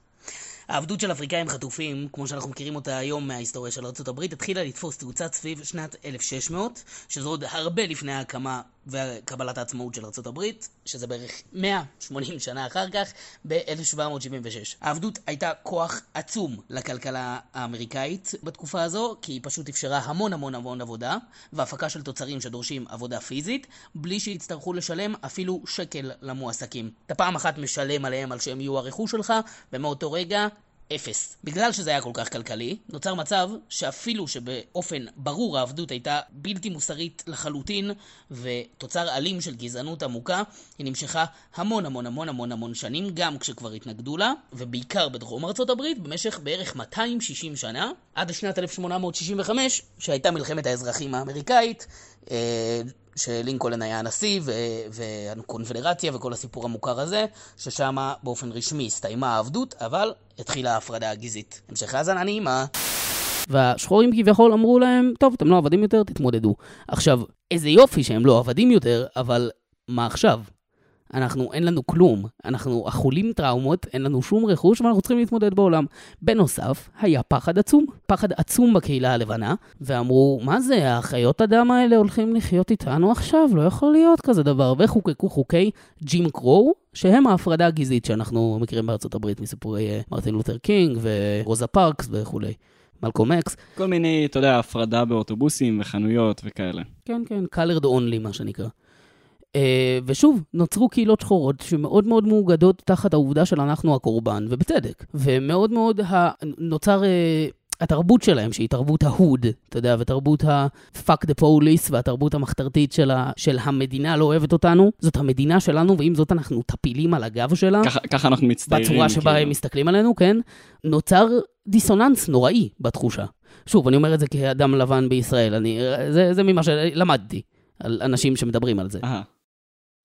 A: העבדות של אפריקאים חטופים, כמו שאנחנו מכירים אותה היום מההיסטוריה של ארה"ב, התחילה לתפוס תאוצה סביב שנת 1600, שזה עוד הרבה לפני ההקמה וקבלת העצמאות של ארה"ב, שזה בערך 180 שנה אחר כך, ב-1776. העבדות הייתה כוח עצום לכלכלה האמריקאית בתקופה הזו, כי היא פשוט אפשרה המון המון המון עבודה, והפקה של תוצרים שדורשים עבודה פיזית, בלי שיצטרכו לשלם אפילו שקל למועסקים. אתה פעם אחת משלם עליהם על שהם יהיו הרכוש שלך, ומאותו רגע אפס. בגלל שזה היה כל כך כלכלי, נוצר מצב שאפילו שבאופן ברור העבדות הייתה בלתי מוסרית לחלוטין, ותוצר אלים של גזענות עמוקה, היא נמשכה המון המון המון המון המון שנים, גם כשכבר התנגדו לה, ובעיקר בדרום ארצות הברית, במשך בערך 260 שנה, עד לשנת 1865, שהייתה מלחמת האזרחים האמריקאית, אה, שלינקולן היה הנשיא, ו- והקונפדרציה וכל הסיפור המוכר הזה, ששם באופן רשמי הסתיימה העבדות, אבל התחילה ההפרדה הגזעית. המשך האזנה נעימה. והשחורים כביכול אמרו להם, טוב, אתם לא עבדים יותר, תתמודדו. עכשיו, איזה יופי שהם לא עבדים יותר, אבל מה עכשיו? אנחנו, אין לנו כלום. אנחנו אכולים טראומות, אין לנו שום רכוש, ואנחנו צריכים להתמודד בעולם. בנוסף, היה פחד עצום. פחד עצום בקהילה הלבנה, ואמרו, מה זה, החיות אדם האלה הולכים לחיות איתנו עכשיו? לא יכול להיות כזה דבר. וחוקקו חוקי ג'ים קרו, שהם ההפרדה הגזעית שאנחנו מכירים בארצות הברית מסיפורי אה, מרטין לותר קינג ורוזה פארקס וכולי. מלקום אקס.
B: כל מיני, אתה יודע, הפרדה באוטובוסים וחנויות וכאלה.
A: כן, כן, colored only, מה שנקרא. Uh, ושוב, נוצרו קהילות שחורות שמאוד מאוד מאוגדות תחת העובדה של אנחנו הקורבן, ובצדק. ומאוד מאוד ה... נוצר uh, התרבות שלהם, שהיא תרבות ההוד, אתה יודע, ותרבות ה-fuck the police, והתרבות המחתרתית של, ה- של המדינה לא אוהבת אותנו, זאת המדינה שלנו, ועם זאת אנחנו טפילים על הגב שלה.
B: ככה, ככה אנחנו מצטיירים.
A: בצורה שבה
B: כאילו.
A: הם מסתכלים עלינו, כן, נוצר דיסוננס נוראי בתחושה. שוב, אני אומר את זה כאדם לבן בישראל, אני, זה, זה ממה שלמדתי על אנשים שמדברים על זה.
B: אהה,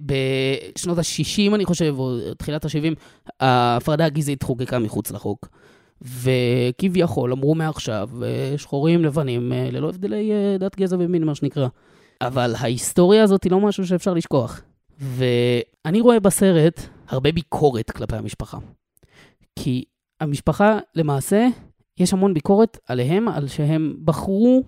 A: בשנות ה-60, אני חושב, או תחילת ה-70, ההפרדה הגזעית חוקקה מחוץ לחוק. וכביכול אמרו מעכשיו, אה, שחורים, לבנים, אה, ללא הבדלי אה, דת, גזע ומין, מה שנקרא. אבל ההיסטוריה הזאת היא לא משהו שאפשר לשכוח. ואני רואה בסרט הרבה ביקורת כלפי המשפחה. כי המשפחה, למעשה, יש המון ביקורת עליהם, על שהם בחרו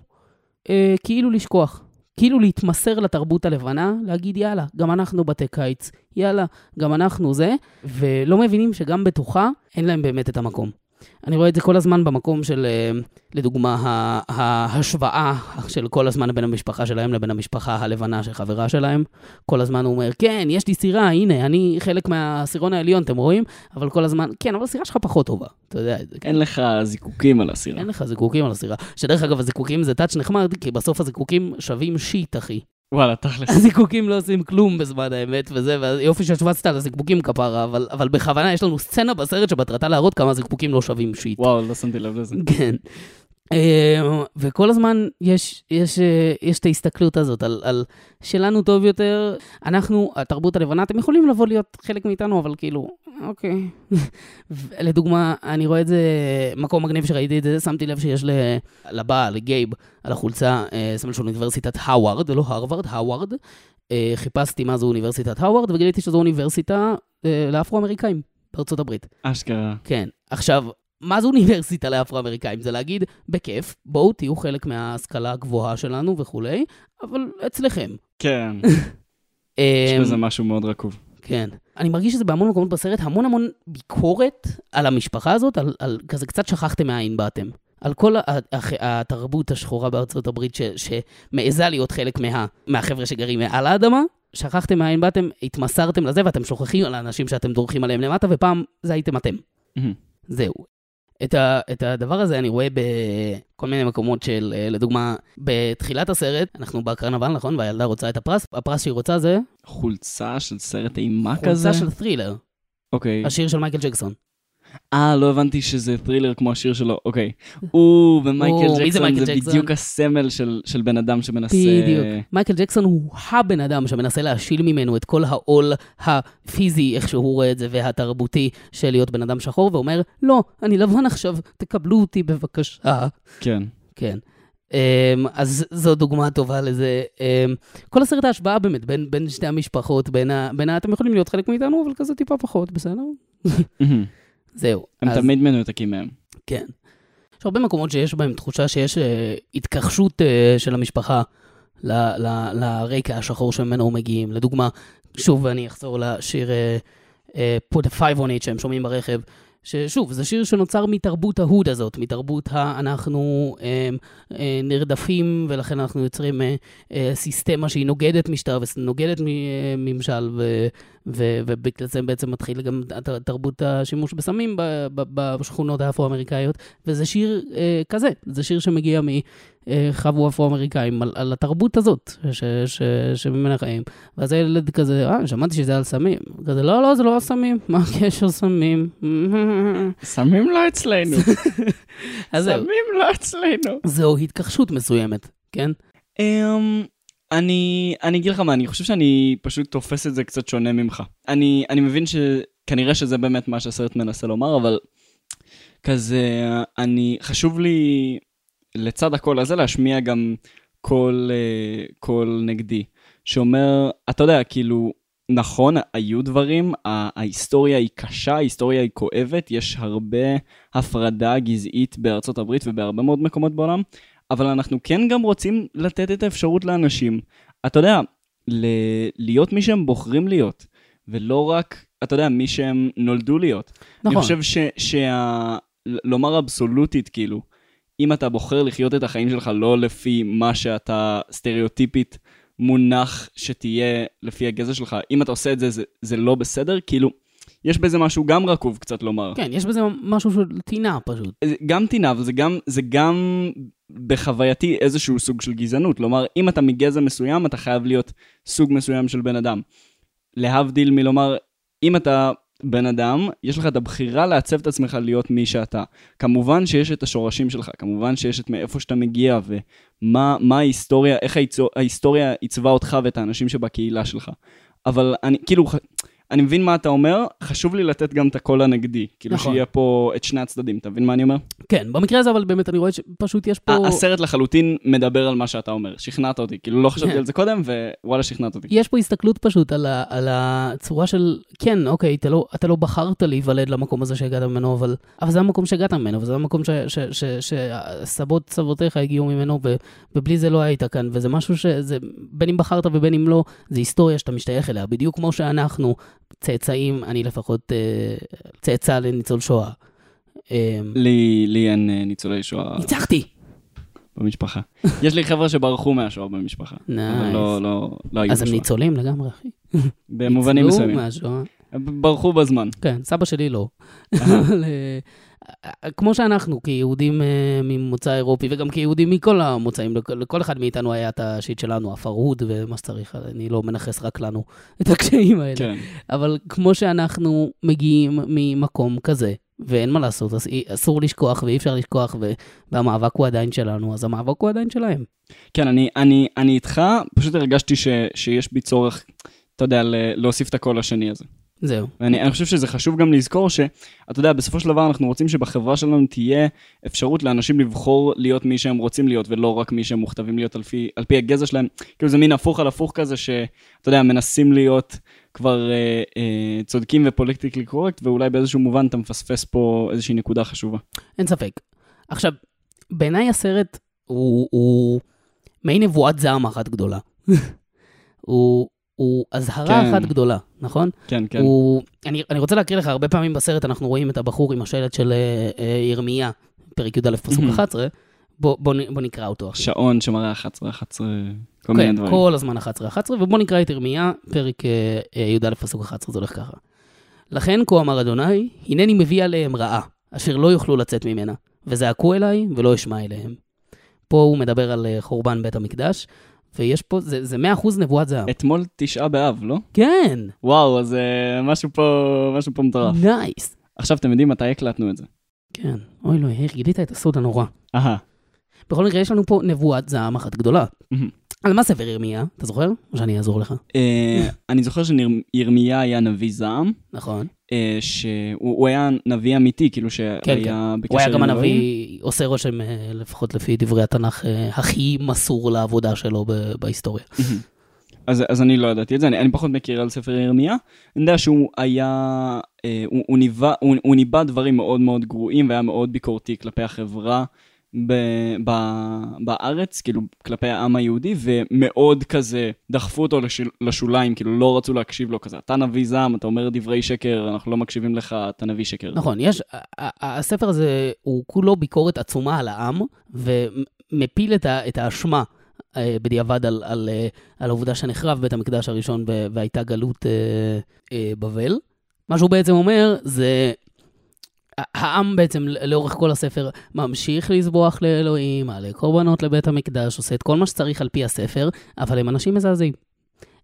A: אה, כאילו לשכוח. כאילו להתמסר לתרבות הלבנה, להגיד יאללה, גם אנחנו בתי קיץ, יאללה, גם אנחנו זה, ולא מבינים שגם בתוכה אין להם באמת את המקום. אני רואה את זה כל הזמן במקום של, אה, לדוגמה, ההשוואה של כל הזמן בין המשפחה שלהם לבין המשפחה הלבנה של חברה שלהם. כל הזמן הוא אומר, כן, יש לי סירה, הנה, אני חלק מהסירון העליון, אתם רואים? אבל כל הזמן, כן, אבל הסירה שלך פחות טובה. אתה יודע את זה. כן?
B: אין לך זיקוקים על הסירה.
A: אין לך זיקוקים על הסירה. שדרך אגב, הזיקוקים זה טאץ' נחמד, כי בסוף הזיקוקים שווים שיט, אחי.
B: וואלה, תכלס.
A: הזיקוקים לא עושים כלום בזמן האמת, וזה, ויופי שהשווצת על הזיקוקים כפרה, אבל, אבל בכוונה יש לנו סצנה בסרט שמטרתה להראות כמה הזיקוקים לא שווים שיט.
B: וואו, לא שמתי לב לזה.
A: כן. אה, וכל הזמן יש, יש, אה, יש את ההסתכלות הזאת על, על שלנו טוב יותר, אנחנו, התרבות הלבנה, אתם יכולים לבוא להיות חלק מאיתנו, אבל כאילו, אוקיי. לדוגמה, אני רואה את זה, מקום מגניב שראיתי את זה, שמתי לב שיש לבעל, לגייב, על החולצה, אה, סמל של אוניברסיטת האווארד, לא הרווארד, האווארד. אה, חיפשתי מה זו אוניברסיטת האווארד, וגיליתי שזו אוניברסיטה אה, לאפרו-אמריקאים בארצות הברית.
B: אשכרה.
A: כן. עכשיו, מה זו אוניברסיטה לאפרו-אמריקאים? זה להגיד, בכיף, בואו תהיו חלק מההשכלה הגבוהה שלנו וכולי, אבל אצלכם.
B: כן, יש
A: אמ,
B: בזה משהו מאוד רקוב.
A: כן. אני מרגיש שזה בהמון מקומות בסרט, המון המון ביקורת על המשפחה הזאת, על, על כזה קצת שכחתם מאין באתם. על כל ה- הח- התרבות השחורה בארצות הברית ש, שמעיזה להיות חלק מה, מהחבר'ה שגרים מעל האדמה. שכחתם מאין באתם, התמסרתם לזה ואתם שוכחים על האנשים שאתם דורכים עליהם למטה, ופעם זה הייתם אתם. זהו. את, ה, את הדבר הזה אני רואה בכל מיני מקומות של, אה, לדוגמה, בתחילת הסרט, אנחנו בקרנבל, נכון? והילדה רוצה את הפרס, הפרס שהיא רוצה זה
B: חולצה של סרט אימה כזה?
A: חולצה של ת'רילר,
B: אוקיי.
A: השיר של מייקל ג'קסון.
B: אה, לא הבנתי שזה ת'רילר כמו השיר שלו, אוקיי. או, ומייקל ג'קסון זה? בדיוק הסמל של של בן אדם שמנסה...
A: בדיוק. מייקל ג'קסון הוא הבן אדם שמנסה להשיל ממנו את כל העול הפיזי, איך שהוא רואה את זה, והתרבותי של להיות בן אדם שחור, ואומר, לא, אני לבן עכשיו, תקבלו אותי בבקשה.
B: כן.
A: כן. Um, אז זו דוגמה טובה לזה. Um, כל הסרט ההשוואה באמת בין, בין שתי המשפחות, בין, ה, בין ה... אתם יכולים להיות חלק מאיתנו, אבל כזה טיפה פחות, בסדר? זהו.
B: הם
A: אז,
B: תמיד מנותקים מהם.
A: כן. יש הרבה מקומות שיש בהם תחושה שיש uh, התכחשות uh, של המשפחה ל, ל, לרקע השחור שממנו מגיעים. לדוגמה, שוב, אני אחזור לשיר uh, uh, Put a five on it שהם שומעים ברכב. ששוב, זה שיר שנוצר מתרבות ההוד הזאת, מתרבות ה... אנחנו אה, אה, נרדפים, ולכן אנחנו יוצרים אה, אה, סיסטמה שהיא נוגדת משטר ונוגדת אה, ממשל, ו- ו- ובגלל זה בעצם מתחיל גם תרבות השימוש בסמים בשכונות האפרו-אמריקאיות, וזה שיר אה, כזה, זה שיר שמגיע מחבו אפרו-אמריקאים על, על התרבות הזאת ש- ש- שממנה חיים. ואז הילד כזה, אה, שמעתי שזה על סמים. כזה, לא, לא, זה לא על סמים, מה הקשר סמים?
B: שמים לו אצלנו.
A: זהו,
B: שמים לו אצלנו.
A: זו התכחשות מסוימת, כן?
B: אמ, אני, אני אגיד לך מה, אני חושב שאני פשוט תופס את זה קצת שונה ממך. אני, אני מבין שכנראה שזה באמת מה שהסרט מנסה לומר, אבל כזה, אני, חשוב לי לצד הקול הזה להשמיע גם קול, אה, קול נגדי, שאומר, אתה יודע, כאילו, נכון, היו דברים, ההיסטוריה היא קשה, ההיסטוריה היא כואבת, יש הרבה הפרדה גזעית בארצות הברית ובהרבה מאוד מקומות בעולם, אבל אנחנו כן גם רוצים לתת את האפשרות לאנשים, אתה יודע, ל- להיות מי שהם בוחרים להיות, ולא רק, אתה יודע, מי שהם נולדו להיות.
A: נכון.
B: אני חושב ש... שה... לומר אבסולוטית, כאילו, אם אתה בוחר לחיות את החיים שלך לא לפי מה שאתה סטריאוטיפית מונח שתהיה לפי הגזע שלך, אם אתה עושה את זה, זה, זה לא בסדר, כאילו, יש בזה משהו גם רקוב קצת לומר.
A: כן, יש בזה משהו של טינה פשוט.
B: זה גם טינה, אבל זה גם, זה גם בחווייתי איזשהו סוג של גזענות. כלומר, אם אתה מגזע מסוים, אתה חייב להיות סוג מסוים של בן אדם. להבדיל מלומר, אם אתה בן אדם, יש לך את הבחירה לעצב את עצמך להיות מי שאתה. כמובן שיש את השורשים שלך, כמובן שיש את מאיפה שאתה מגיע ומה מה ההיסטוריה, איך ההיסטוריה עיצבה אותך ואת האנשים שבקהילה שלך. אבל אני, כאילו, אני מבין מה אתה אומר, חשוב לי לתת גם את הקול הנגדי. כאילו
A: נכון.
B: שיהיה פה את שני הצדדים, אתה מבין מה אני אומר?
A: כן, במקרה הזה, אבל באמת אני רואה שפשוט יש פה...
B: הסרט לחלוטין מדבר על מה שאתה אומר, שכנעת אותי. כאילו לא חשבתי
A: כן.
B: על זה קודם, ווואלה שכנעת אותי.
A: יש פה הסתכלות פשוט על, ה, על הצורה של, כן, אוקיי, אתה לא, אתה לא בחרת להיוולד למקום הזה שהגעת ממנו, אבל, אבל זה המקום שהגעת ממנו, וזה המקום ש- ש- ש- שסבות סבותיך הגיעו ממנו, ו, ובלי זה לא היית כאן, וזה משהו שזה, בין אם בחרת ובין אם לא, זה היסטוריה שאתה משתייך אליה, בדיוק כמו שאנחנו צאצאים, אני לפחות אה, צאצא לניצול שואה. אה,
B: לי, לי אין אה, ניצולי שואה
A: ניצחתי!
B: במשפחה. יש לי חבר'ה שברחו מהשואה במשפחה. אבל
A: נייס.
B: לא, לא, לא היו
A: אז הם. ניצולים לגמרי, אחי.
B: במובנים
A: ניצלו
B: מסוימים.
A: מהשואה.
B: הם ברחו בזמן.
A: כן, סבא שלי לא. כמו שאנחנו, כיהודים אה, ממוצא אירופי, וגם כיהודים מכל המוצאים, לכ- לכל אחד מאיתנו היה את השיט שלנו, הפרהוד ומה שצריך, אני לא מנכס רק לנו את הקשיים האלה.
B: כן.
A: אבל כמו שאנחנו מגיעים ממקום כזה, ואין מה לעשות, אז אסור לשכוח ואי אפשר לשכוח, והמאבק הוא עדיין שלנו, אז המאבק הוא עדיין שלהם.
B: כן, אני, אני, אני איתך, פשוט הרגשתי ש, שיש בי צורך, אתה יודע, להוסיף את הקול השני הזה.
A: זהו.
B: ואני אני חושב שזה חשוב גם לזכור שאתה יודע, בסופו של דבר אנחנו רוצים שבחברה שלנו תהיה אפשרות לאנשים לבחור להיות מי שהם רוצים להיות, ולא רק מי שהם מוכתבים להיות על פי, על פי הגזע שלהם. כאילו זה מין הפוך על הפוך כזה, שאתה יודע, מנסים להיות כבר אה, אה, צודקים ופוליטיקלי קורקט, ואולי באיזשהו מובן אתה מפספס פה איזושהי נקודה חשובה.
A: אין ספק. עכשיו, בעיניי הסרט הוא, הוא מעין נבואת זעם אחת גדולה. הוא, הוא אזהרה
B: כן.
A: אחת גדולה, נכון?
B: כן, כן.
A: הוא, אני, אני רוצה להקריא לך, הרבה פעמים בסרט אנחנו רואים את הבחור עם השלט של אה, אה, ירמיה, פרק י"א פסוק
B: Mhm.
A: 11, בוא, בוא, בוא נקרא אותו. אחי.
B: שעון שמראה 11, 11, כל מיני
A: כן,
B: דברים.
A: כל הזמן 11, 11, ובוא נקרא את ירמיה, פרק אה, אה, י"א פסוק 11, זה הולך ככה. לכן כה אמר אדוני, הנני מביא עליהם רעה, אשר לא יוכלו לצאת ממנה, וזעקו אליי ולא אשמע אליהם. פה הוא מדבר על אה, חורבן בית המקדש, ויש פה, זה, זה 100% נבואת זעם.
B: אתמול תשעה באב, לא?
A: כן,
B: וואו, אז אה, משהו פה, משהו פה מטורף.
A: נייס.
B: עכשיו, אתם יודעים מתי הקלטנו את זה?
A: כן, אוי לא, איך גילית את הסוד הנורא.
B: אהה.
A: בכל מקרה, יש לנו פה נבואת זעם אחת גדולה.
B: מהמם.
A: על מה ספר ירמיה? אתה זוכר? או שאני אעזור לך?
B: אה, אני זוכר שירמיה היה נביא זעם,
A: נכון.
B: אה, שהוא הוא היה נביא אמיתי, כאילו שהיה
A: כן,
B: בקשר
A: הוא היה גם. הנביא, עושה רושם, אה, לפחות לפי דברי התנ"ך, הכי מסור לעבודה שלו בהיסטוריה.
B: אז, אז אני לא ידעתי את זה, אני, אני פחות מכיר על ספר ירמיה. אני יודע שהוא היה, אה, הוא, הוא, ניבא, הוא, הוא ניבא דברים מאוד מאוד גרועים והיה מאוד ביקורתי כלפי החברה ב, ב, בארץ, כאילו כלפי העם היהודי, ומאוד כזה דחפו אותו לשיל, לשוליים, כאילו לא רצו להקשיב לו כזה. אתה נביא זעם, אתה אומר דברי שקר, אנחנו לא מקשיבים לך, אתה נביא שקר.
A: נכון, יש, הספר הזה הוא כולו ביקורת עצומה על העם, ומפיל את ה- את האשמה אה, בדיעבד על, על, אה, על העובדה שנחרב בית המקדש הראשון והייתה גלות אה, אה, בבל. מה שהוא בעצם אומר זה, העם בעצם לאורך כל הספר ממשיך לזבוח לאלוהים, מעלה קורבנות לבית המקדש, עושה את כל מה שצריך על פי הספר, אבל הם אנשים מזעזעים.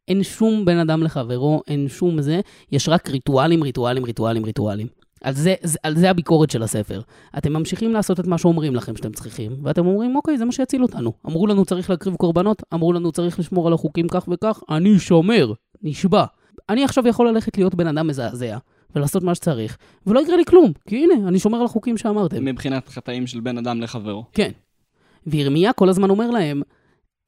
A: אין שום בן אדם לחברו, אין שום זה, יש רק ריטואלים, ריטואלים, ריטואלים, ריטואלים. על זה, על זה הביקורת של הספר. אתם ממשיכים לעשות את מה שאומרים לכם שאתם צריכים, ואתם אומרים, אוקיי, זה מה שיציל אותנו. אמרו לנו צריך להקריב קורבנות, אמרו לנו צריך לשמור על החוקים כך וכך, אני שומר, נשבע. אני עכשיו יכול ללכת להיות בן אדם מזעזע, ולעשות מה שצריך, ולא יקרה לי כלום, כי הנה, אני שומר על החוקים שאמרתם.
B: מבחינת חטאים של בן אדם לחברו.
A: כן. וירמיה כל הזמן אומר להם,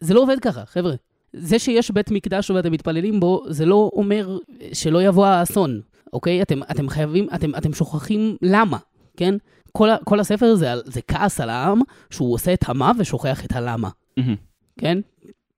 A: זה לא עובד ככה, חבר'ה. זה שיש בית מקדש ואתם מתפללים בו, זה לא אומר שלא יבוא האסון, אוקיי? אתם, אתם חייבים, אתם, אתם שוכחים למה, כן? כל, כל הספר זה, זה כעס על העם, שהוא עושה את המה ושוכח את הלמה,
B: מהמם.
A: כן?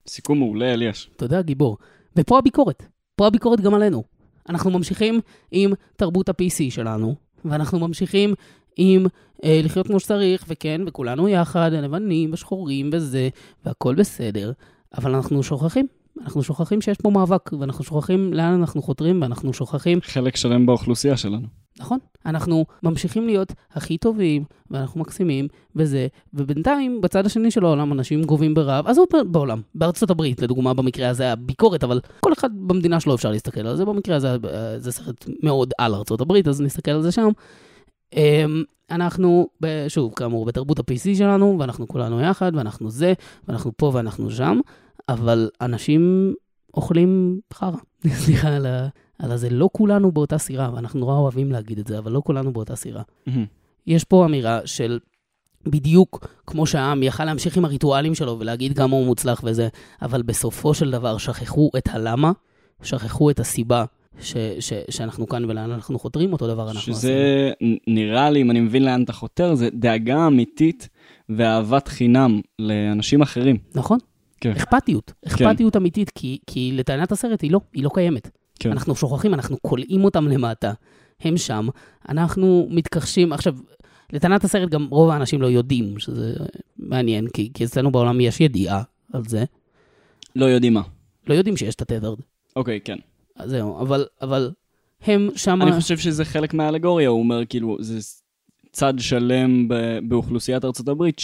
B: סיכום מעולה, אליאש.
A: תודה, גיבור. ופה הביקורת. פה הביקורת גם עלינו. אנחנו ממשיכים עם תרבות ה-PC שלנו, ואנחנו ממשיכים עם אה, לחיות כמו שצריך, וכן, וכולנו יחד, לבנים ושחורים וזה, והכל בסדר, אבל אנחנו שוכחים אנחנו שוכחים שיש פה מאבק, ואנחנו שוכחים לאן אנחנו חותרים, ואנחנו שוכחים
B: חלק שלם באוכלוסייה שלנו.
A: נכון. אנחנו ממשיכים להיות הכי טובים, ואנחנו מקסימים, וזה, ובינתיים, בצד השני של העולם, אנשים גובים ברעב, עזוב בעולם, בארצות הברית, לדוגמה, במקרה הזה הביקורת, אבל כל אחד במדינה שלו אפשר להסתכל על זה, במקרה הזה אה, זה סרט מאוד על ארצות הברית, אז נסתכל על זה שם. אמ, אנחנו, שוב, כאמור, בתרבות ה-PC שלנו, ואנחנו כולנו יחד, ואנחנו זה, ואנחנו פה ואנחנו שם, אבל אנשים אוכלים חרא. סליחה על ה... על הזה. לא כולנו באותה סירה, ואנחנו נורא אוהבים להגיד את זה, אבל לא כולנו באותה סירה.
B: מהמם.
A: יש פה אמירה של בדיוק כמו שהעם יכל להמשיך עם הריטואלים שלו ולהגיד כמה הוא מוצלח וזה, אבל בסופו של דבר שכחו את הלמה, שכחו את הסיבה ש, ש, שאנחנו כאן ולאן אנחנו חותרים, אותו דבר אנחנו עושים.
B: שזה נ- נראה לי, אם אני מבין לאן אתה חותר, זה דאגה אמיתית ואהבת חינם לאנשים אחרים.
A: נכון?
B: כן.
A: אכפתיות. אכפתיות אמיתית, כי, כי לטענת הסרט היא לא, היא לא קיימת.
B: כן.
A: אנחנו שוכחים, אנחנו כולאים אותם למטה. הם שם, אנחנו מתכחשים. עכשיו, לטענת הסרט גם רוב האנשים לא יודעים, שזה מעניין, כי, כי אצלנו בעולם יש ידיעה על זה.
B: לא יודעים מה.
A: לא יודעים שיש את התדרד.
B: אוקיי, כן.
A: אז זהו, אבל, אבל הם שם...
B: אני חושב שזה חלק מהאלגוריה, הוא אומר, כאילו, זה צד שלם ב- באוכלוסיית ארצות הברית,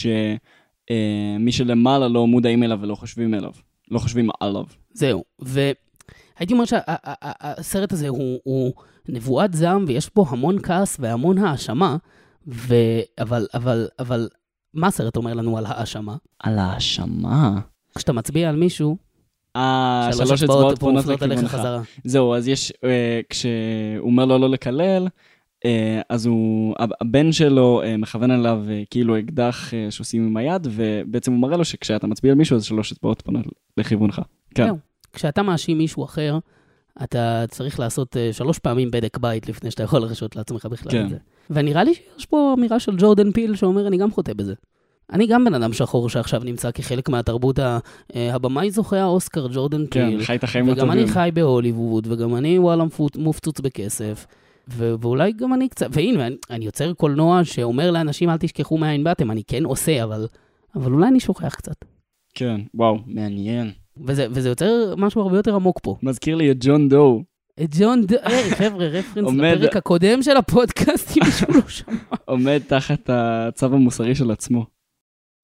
B: שמי שלמעלה לא מודעים אליו ולא חושבים אליו. לא חושבים עליו.
A: זהו, והייתי אומר שהסרט הזה הוא, הוא נבואת זעם, ויש בו המון כעס והמון האשמה, ו... אבל, אבל, אבל, מה הסרט אומר לנו על האשמה?
B: על האשמה?
A: כשאתה מצביע על מישהו,
B: אה, שלוש אצבעות פונות לכיוונך. זהו, אז יש, אה, כשהוא אומר לו לא לקלל, אה, אז הוא, הב- הבן שלו אה, מכוון עליו אה, כאילו אקדח אה, שעושים עם היד, ובעצם הוא מראה לו שכשאתה מצביע על מישהו, אז שלוש אצבעות פונות לכיוונך. כן.
A: זהו. כשאתה מאשים מישהו אחר, אתה צריך לעשות שלוש פעמים בדק בית לפני שאתה יכול להרשות לעצמך בכלל
B: כן.
A: את זה. ונראה לי שיש פה אמירה של ג'ורדן פיל שאומר, אני גם חוטא בזה. אני גם בן אדם שחור שעכשיו נמצא כחלק מהתרבות, ה- אה, הבמאי זוכה האוסקר, ג'ורדן
B: כן,
A: פיל.
B: חי את החיים
A: וגם
B: הטובים.
A: אני חי בהוליווד, וגם אני וואלה מופצוץ בכסף. ו- ואולי גם אני קצת, והנה, אני, אני יוצר קולנוע שאומר לאנשים, אל תשכחו מאין באתם, אני כן עושה, אבל, אבל אולי אני שוכח קצת.
B: כן, וואו, מעניין.
A: וזה, וזה יוצר משהו הרבה יותר עמוק פה.
B: מזכיר לי את ג'ון דו,
A: את ג'ון ד... היי, חבר'ה, רפרנס לפרק הקודם של הפודקאסט, אם מישהו לא שמע.
B: עומד תחת הצו המוסרי של עצמו.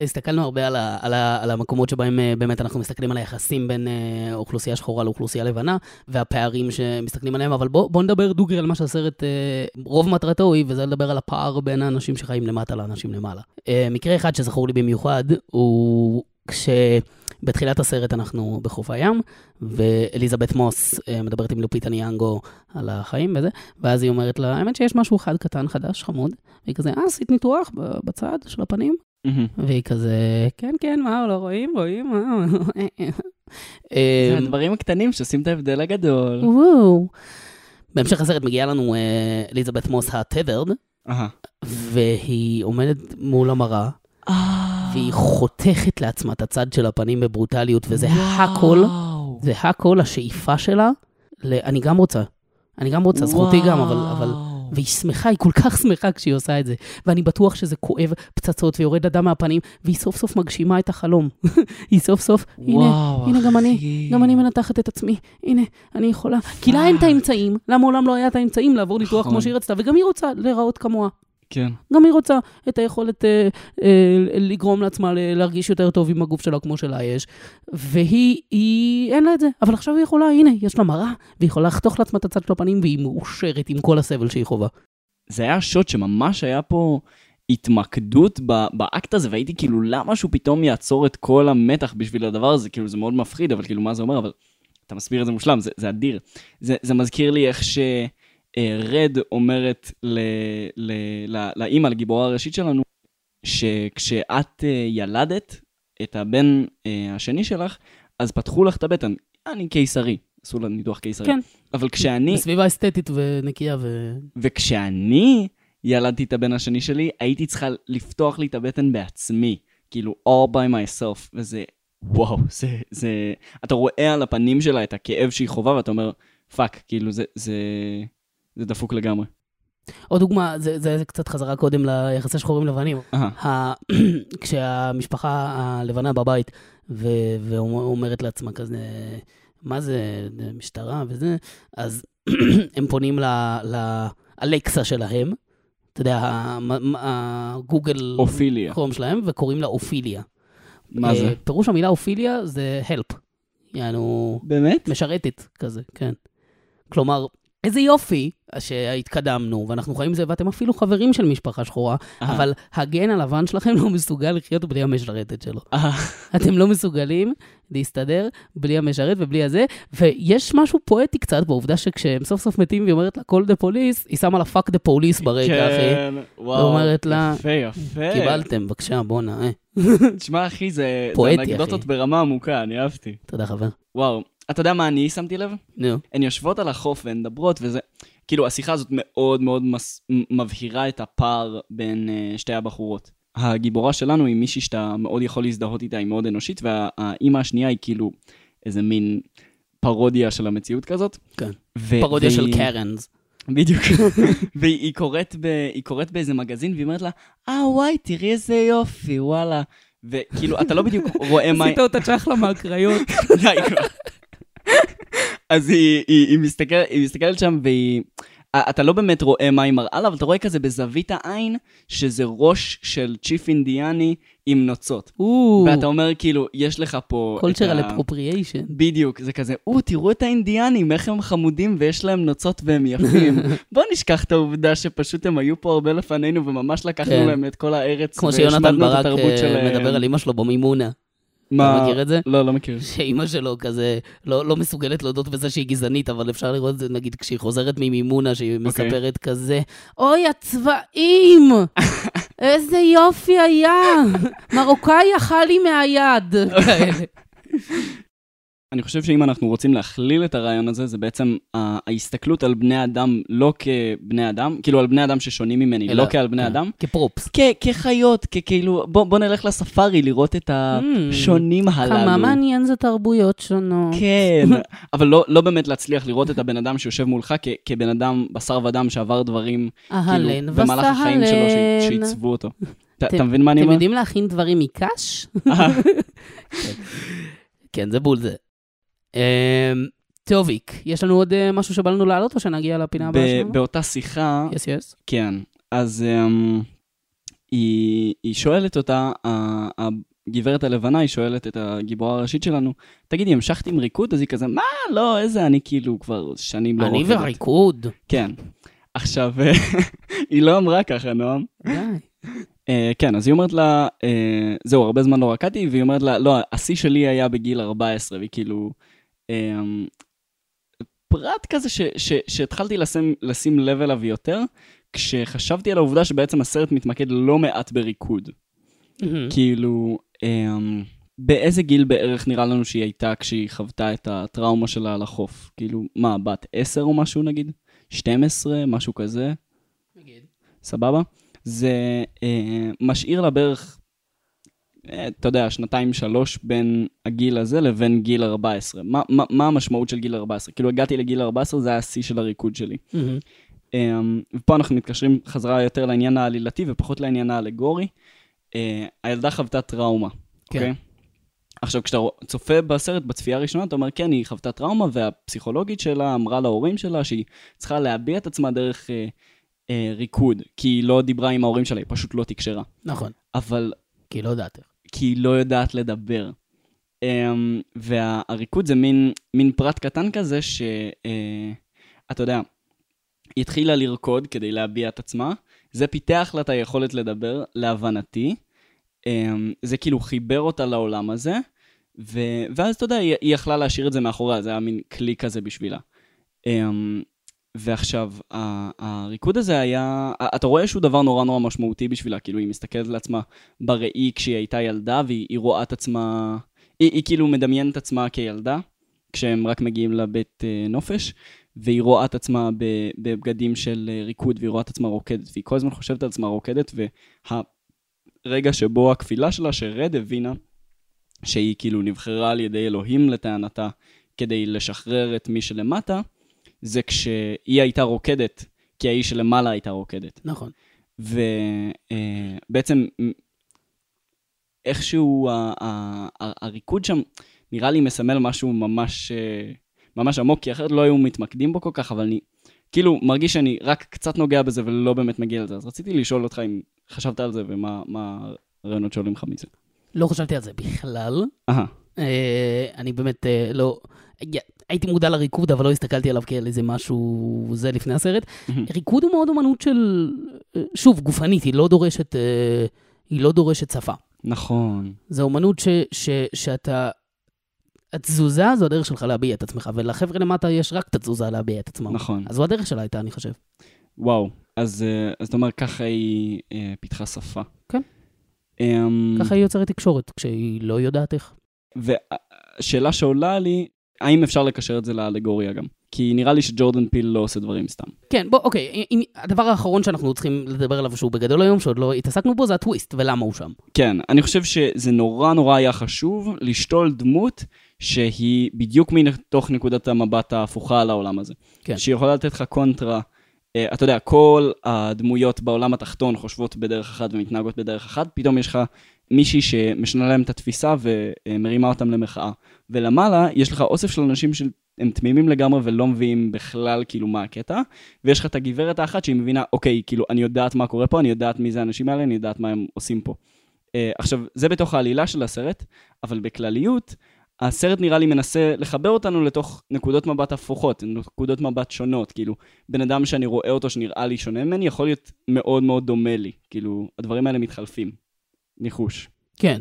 A: הסתכלנו הרבה על, ה, על, ה, על המקומות שבהם אה, באמת אנחנו מסתכלים על היחסים בין אה, אוכלוסייה שחורה לאוכלוסייה לבנה, והפערים שמסתכלים עליהם, אבל בוא, בוא נדבר דוגרי על מה שהסרט, אה, רוב מטרתו היא, וזה לדבר על הפער בין האנשים שחיים למטה לאנשים למעלה. מקרה אחד שזכור לי במיוחד, הוא כשבתחילת הסרט אנחנו בחוף הים, ואליזבת מוס מדברת עם לופיטה ניאנגו על החיים וזה, ואז היא אומרת לה, האמת שיש משהו אחד קטן, חדש, חמוד, והיא כזה, אה, עשית ניתוח בצד של הפנים?
B: מהמם.
A: והיא כזה, כן, כן, מה, לא רואים, רואים, מה?
B: זה
A: אמ,
B: הדברים הקטנים שעושים את ההבדל הגדול.
A: וואו. בהמשך הסרט מגיעה לנו אה, אליזבת מוס הטברד. והיא עומדת מול המראה, והיא חותכת לעצמה את הצד של הפנים בברוטליות, וזה הכל. זה הכל השאיפה שלה. אני גם רוצה, אני גם רוצה, זכותי גם, אבל. והיא שמחה, היא כל כך שמחה כשהיא עושה את זה. ואני בטוח שזה כואב פצצות ויורד דם מהפנים, והיא סוף סוף מגשימה את החלום. היא סוף סוף, הנה,
B: וואו,
A: הנה גם אני,
B: אחי.
A: גם אני מנתחת את עצמי, הנה, אני יכולה. כי לה אין את האמצעים, לה מעולם לא היה את האמצעים לעבור ניתוח
B: נכון.
A: כמו שהיא רצתה, וגם היא רוצה להיראות כמוה.
B: כן.
A: גם היא רוצה את היכולת אה, אה, לגרום לעצמה להרגיש יותר טוב עם הגוף שלה כמו שלה יש. והיא, היא, אין לה את זה. אבל עכשיו היא יכולה, הנה, יש לה מראה, והיא יכולה לחתוך לעצמה את הצד של הפנים, והיא מאושרת עם כל הסבל שהיא חווה.
B: זה היה שוט שממש היה פה התמקדות ב- באקט הזה, והייתי כאילו, למה שהוא פתאום יעצור את כל המתח בשביל הדבר הזה? כאילו, זה מאוד מפחיד, אבל כאילו, מה זה אומר? אבל אתה מסביר את זה מושלם, זה, זה אדיר. זה, זה מזכיר לי איך שרד אומרת ל, ל, ל, לאימא, לגיבורה הראשית שלנו, שכשאת אה, ילדת את הבן אה, השני שלך, אז פתחו לך את הבטן. אני קיסרי, עשו לה ניתוח קיסרי.
A: כן.
B: אבל כשאני...
A: בסביבה אסתטית ונקייה ו...
B: וכשאני ילדתי את הבן השני שלי, הייתי צריכה לפתוח לי את הבטן בעצמי. כאילו, all by myself. וזה, וואו, זה, זה... אתה רואה על הפנים שלה את הכאב שהיא חווה, ואתה אומר, fuck, כאילו, זה, זה, זה דפוק לגמרי.
A: עוד דוגמה, זה, זה, קצת חזרה קודם ליחסי שחורים לבנים. כשהמשפחה הלבנה בבית ו... ואומרת לעצמה כזה, מה זה, משטרה וזה, אז הם פונים לאלקסה שלהם, אתה יודע, הגוגל כרום שלהם, וקוראים לה אופיליה.
B: מה זה?
A: אה, פירוש המילה אופיליה זה help, יענו
B: באמת?
A: משרתת כזה, כן. כלומר, איזה יופי שהתקדמנו, ואנחנו חיים עם זה, ואתם אפילו חברים של משפחה שחורה. אבל הגן הלבן שלכם לא מסוגל לחיות בלי המשרתת שלו. אתם לא מסוגלים להסתדר בלי המשרת ובלי הזה, ויש משהו פואטי קצת בעובדה שכשהם סוף סוף מתים והיא אומרת לה call the police, היא שמה לה fuck the police ברקע, אחי.
B: כן, וואו.
A: ואומרת לה,
B: יפה, יפה.
A: קיבלתם, בבקשה, בואנה, אה.
B: תשמע, אחי, זה אנקדוטות. ברמה עמוקה, אני אהבתי.
A: תודה, חבר.
B: וואו. אתה יודע מה אני שמתי לב?
A: נו.
B: הן יושבות על החוף והן מדברות, וזה... כאילו, השיחה הזאת מאוד מאוד מס... מבהירה את הפער בין uh, שתי הבחורות. הגיבורה שלנו היא מישהי שאתה מאוד יכול להזדהות איתה, היא מאוד אנושית, והאימא השנייה היא כאילו איזה מין פרודיה של המציאות כזאת.
A: כן.
B: ו-
A: פרודיה של
B: והיא-
A: קרנס.
B: בדיוק. והיא היא קוראת, ב, קוראת באיזה מגזין, והיא אומרת לה, אה, וואי, תראי איזה יופי, וואלה. וכאילו, אתה לא בדיוק רואה מה...
A: עשית אותה צ'חלה מהקריות.
B: די כבר. אז היא, היא, היא, מסתכל, היא מסתכלת שם והיא... אתה לא באמת רואה מה היא מראה לה, אבל אתה רואה כזה בזווית העין, שזה ראש של צ'יף אינדיאני עם נוצות. ואתה אומר כאילו, יש לך פה...
A: cultural appropriation.
B: בדיוק, זה כזה, או, תראו את האינדיאנים, איך הם חמודים ויש להם נוצות והם יפים. בוא נשכח את העובדה שפשוט הם היו פה הרבה לפנינו וממש לקחנו
A: כן.
B: להם את כל הארץ
A: כמו שיונתן ברק אה. מדבר על אימא שלו במימונה.
B: מה?
A: אתה מכיר את זה?
B: לא, לא מכיר.
A: שאימא שלו כזה לא, לא מסוגלת להודות בזה שהיא גזענית, אבל אפשר לראות את זה נגיד כשהיא חוזרת ממימונה, שהיא
B: אוקיי.
A: מספרת כזה, אוי, הצבעים! איזה יופי היה! מרוקאי אכל לי מהיד!
B: אני חושב שאם אנחנו רוצים להכליל את הרעיון הזה, זה בעצם ההסתכלות על בני אדם לא כבני אדם, כאילו על בני אדם ששונים ממני,
A: אלא-
B: לא כעל בני
A: כן,
B: אדם,
A: כפרופס.
B: כחיות, ככאילו, בוא, בוא נלך לספארי לראות את השונים הללו.
A: Mm. כמה מעניין זה תרבויות שונות.
B: כן, אבל לא, לא באמת להצליח לראות את הבן אדם שיושב מולך כ- כבן אדם בשר ודם שעבר דברים, כאילו, במהלך החיים שלו. שעיצבו אותו. אתה-
A: אתם-
B: מבין מה אני
A: אתם
B: אומר?
A: יודעים להכין דברים מקש? כן, זה בול זה. אמ, טוביק, יש לנו עוד אה, משהו שבא לנו להעלות או שנגיע לפינה הבאה שלנו?
B: באותה שיחה,
A: יס, יס.
B: כן, אז um, היא, שואלת אותה, הגברת הלבנה, היא שואלת את הגיבורה הראשית שלנו, תגידי, המשכת עם ריקוד? אז היא כזה, מה, לא, איזה, אני כאילו כבר שנים לא
A: אני. וריקוד.
B: כן. עכשיו, היא לא אמרה ככה, נועם. Uh, כן, אז היא אומרת לה, uh, זהו, הרבה זמן לא רקדתי, והיא אומרת לה, לא, השיא שלי היה בגיל 14, והיא כאילו... Um, פרט כזה ש, ש, שהתחלתי לשים, לשים לב אליו יותר, כשחשבתי על העובדה שבעצם הסרט מתמקד לא מעט בריקוד.
A: מהמם.
B: כאילו, um, באיזה גיל בערך נראה לנו שהיא הייתה כשהיא חוותה את הטראומה שלה על החוף? כאילו, מה, בת 10 או משהו נגיד? 12, משהו כזה? סבבה? זה אה, משאיר לה בערך, אתה יודע, שנתיים-שלוש בין הגיל הזה לבין גיל 14. מה, מה, מה המשמעות של גיל 14? כאילו, הגעתי לגיל 14, זה היה השיא של הריקוד שלי.
A: מהמם.
B: אה, ופה אנחנו מתקשרים חזרה יותר לעניין העלילתי ופחות לעניין האלגורי. אה, הילדה חוותה טראומה,
A: כן.
B: אוקיי? עכשיו, כשאתה צופה בסרט בצפייה הראשונה, אתה אומר, כן, היא חוותה טראומה, והפסיכולוגית שלה אמרה להורים שלה שהיא צריכה להביע את עצמה דרך אה, אה, ריקוד, כי היא לא דיברה עם ההורים שלה, היא פשוט לא תקשרה.
A: נכון,
B: אבל
A: כי לא יודעת.
B: כי היא לא יודעת לדבר. Um, והריקוד זה מין, מין פרט קטן כזה שאתה uh, יודע, היא התחילה לרקוד כדי להביע את עצמה, זה פיתח לה את היכולת לדבר, להבנתי. Um, זה כאילו חיבר אותה לעולם הזה, ו... ואז אתה יודע, היא, היא יכלה להשאיר את זה מאחוריה, זה היה מין כלי כזה בשבילה. ועכשיו, הריקוד הזה היה, אתה רואה שהוא דבר נורא נורא משמעותי בשבילה, כאילו היא מסתכלת על עצמה בראי כשהיא הייתה ילדה, והיא היא רואה את עצמה, היא, היא כאילו מדמיינת את עצמה כילדה, כשהם רק מגיעים לבית אה, נופש, והיא רואה את עצמה בבגדים של אה, ריקוד, והיא רואה את עצמה רוקדת, והיא כל הזמן חושבת על עצמה רוקדת, והרגע שבו הקבילה שלה, שרד הבינה שהיא כאילו נבחרה על ידי אלוהים לטענתה, כדי לשחרר את מי שלמטה, זה כשהיא הייתה רוקדת כי האיש שלמעלה הייתה רוקדת.
A: נכון.
B: ובעצם איכשהו ה- ה- ה- הריקוד שם נראה לי מסמל משהו ממש, אה, ממש עמוק, כי אחרת לא היו מתמקדים בו כל כך, אבל אני כאילו מרגיש שאני רק קצת נוגע בזה ולא באמת מגיע לזה. אז רציתי לשאול אותך אם חשבת על זה ומה מה הרעיונות שעולים לך מזה.
A: לא חשבתי על זה בכלל.
B: אהה,
A: אה, אני באמת אה, לא... הייתי מודע לריקוד, אבל לא הסתכלתי עליו כאל איזה משהו זה לפני הסרט. ריקוד הוא מאוד אומנות של... אה, שוב, גופנית, היא לא דורשת, אה, היא לא דורשת שפה.
B: נכון.
A: זו אומנות ש, ש, שאתה... התזוזה זו הדרך שלך להביע את עצמך, ולחבר'ה למטה יש רק את התזוזה להביע את עצמם.
B: נכון.
A: אז זו הדרך שלה הייתה, אני חושב.
B: וואו, אז, אה, אז אתה אומר, ככה היא אה, פיתחה שפה.
A: כן.
B: אמ,
A: ככה היא יוצרת תקשורת, כשהיא לא יודעת איך.
B: והשאלה שעולה לי, האם אפשר לקשר את זה לאלגוריה גם? כי נראה לי שג'ורדן פיל לא עושה דברים סתם.
A: כן, בוא, אוקיי, אם, הדבר האחרון שאנחנו צריכים לדבר עליו, שהוא בגדול היום, שעוד לא התעסקנו בו, זה הטוויסט, ולמה הוא שם.
B: כן, אני חושב שזה נורא נורא היה חשוב לשתול דמות שהיא בדיוק מתוך נקודת המבט ההפוכה על העולם הזה.
A: כן.
B: שהיא יכולה לתת לך קונטרה. אה, אתה יודע, כל הדמויות בעולם התחתון חושבות בדרך אחת ומתנהגות בדרך אחת, פתאום יש לך מישהי שמשנה להם את התפיסה ומרימה אותם למחאה. ולמעלה יש לך אוסף של אנשים שהם תמימים לגמרי ולא מביאים בכלל כאילו מה הקטע, ויש לך את הגברת האחת שהיא מבינה, אוקיי, כאילו, אני יודעת מה קורה פה, אני יודעת מי זה האנשים האלה, אני יודעת מה הם עושים פה. Uh, עכשיו, זה בתוך העלילה של הסרט, אבל בכלליות, הסרט נראה לי מנסה לחבר אותנו לתוך נקודות מבט הפוכות, נקודות מבט שונות, כאילו, בן אדם שאני רואה אותו שנראה לי שונה ממני, יכול להיות מאוד מאוד דומה לי, כאילו, הדברים האלה מתחלפים. ניחוש.
A: כן.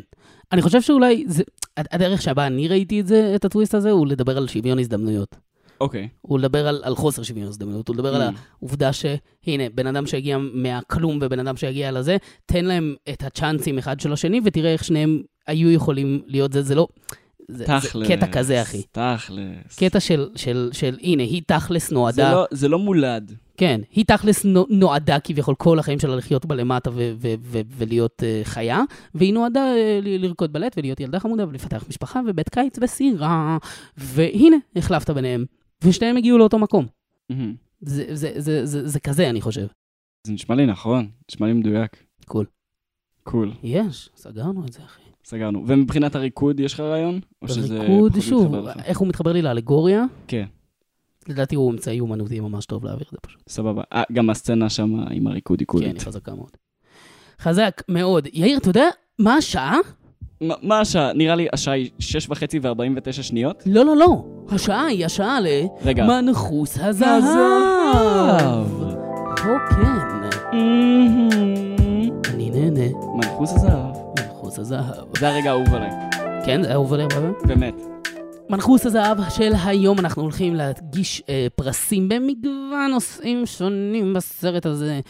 A: אני חושב שאולי, זה, הדרך שבה אני ראיתי את זה, את הטוויסט הזה, הוא לדבר על שוויון הזדמנויות.
B: אוקיי. Okay.
A: הוא לדבר על, על חוסר שוויון הזדמנויות, הוא לדבר mm. על העובדה שהנה, בן אדם שהגיע מהכלום ובן אדם שהגיע לזה, תן להם את הצ'אנסים אחד של השני, ותראה איך שניהם היו יכולים להיות זה, זה לא... זה,
B: תכלס.
A: זה קטע כזה, אחי.
B: תכלס.
A: קטע של, של, של, הנה, היא תכלס נועדה...
B: זה לא, זה לא מולד.
A: כן, היא תכלס נועדה כביכול כל החיים שלה לחיות בלמטה ולהיות uh, חיה, והיא נועדה uh, לרקוד בלט ולהיות ילדה חמודה ולפתח משפחה ובית קיץ וסירה, והנה, החלפת ביניהם, ושניהם הגיעו לאותו מקום. זה, זה, זה, זה, זה כזה, אני חושב.
B: זה נשמע לי נכון, נשמע לי מדויק.
A: קול.
B: קול.
A: יש, סגרנו את זה, אחי.
B: סגרנו. ומבחינת הריקוד, יש לך רעיון? או שזה
A: ריקוד,
B: פחות
A: שוב? איך הוא מתחבר לי לאלגוריה?
B: כן,
A: לדעתי הוא אמצעי אומנותי ממש טוב להעביר את זה פשוט.
B: סבבה. אה, גם הסצנה שם עם הריקוד היא
A: כן,
B: קולית.
A: היא חזקה מאוד. חזק מאוד. יאיר, אתה יודע מה השעה?
B: מה- השעה? נראה לי השעה היא 6 וחצי ו-49 שניות.
A: לא, לא, לא. השעה היא השעה
B: רגע.
A: למנחוס הזהב. או כן. אני נהנה.
B: מנחוס הזהב.
A: מנחוס הזהב.
B: זה הרגע האהוב עליי,
A: כן, זה אהוב הרבה.
B: באמת.
A: מנחוס הזהב של היום, אנחנו הולכים להגיש אה, פרסים במגוון נושאים שונים בסרט הזה.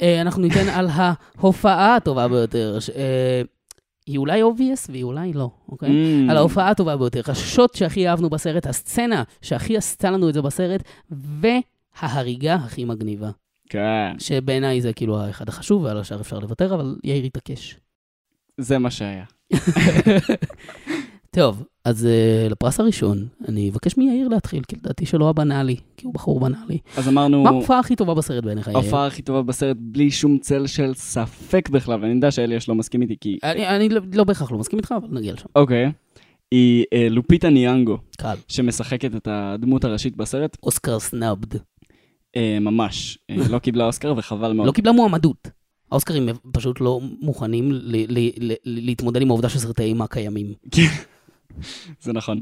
A: אה, אנחנו ניתן על ההופעה הטובה ביותר. אה, היא אולי obvious והיא אולי לא, אוקיי?
B: Mm.
A: על ההופעה הטובה ביותר, השוט שהכי אהבנו בסרט, הסצנה שהכי עשתה לנו את זה בסרט, וההריגה הכי מגניבה.
B: כן,
A: שבעיניי זה כאילו האחד החשוב, ועל השאר אפשר לוותר, אבל יאיר יתעקש.
B: זה מה שהיה.
A: טוב, אז uh, לפרס הראשון, אני אבקש מיאיר להתחיל, כי לדעתי שלא הבנאלי, כי הוא בחור בנאלי.
B: אז אמרנו,
A: מה ההופעה הכי טובה בסרט בעיניך, יאיר?
B: ההופעה הכי טובה בסרט בלי שום צל של ספק בכלל, ואני יודע שאליאש לא מסכים איתי, כי...
A: אני, אני לא, לא בהכרח לא מסכים איתך, אבל נגיע לשם.
B: אוקיי. היא אה, לופיטה ניאנגו,
A: קל.
B: שמשחקת את הדמות הראשית בסרט,
A: אוסקר סנאבד.
B: אה, ממש. לא קיבלה אוסקר וחבל מאוד.
A: לא קיבלה מועמדות. האוסקרים פשוט לא מוכנים ל- ל- ל- להתמודד עם העובדה שסרטי אימה קיימים.
B: זה נכון.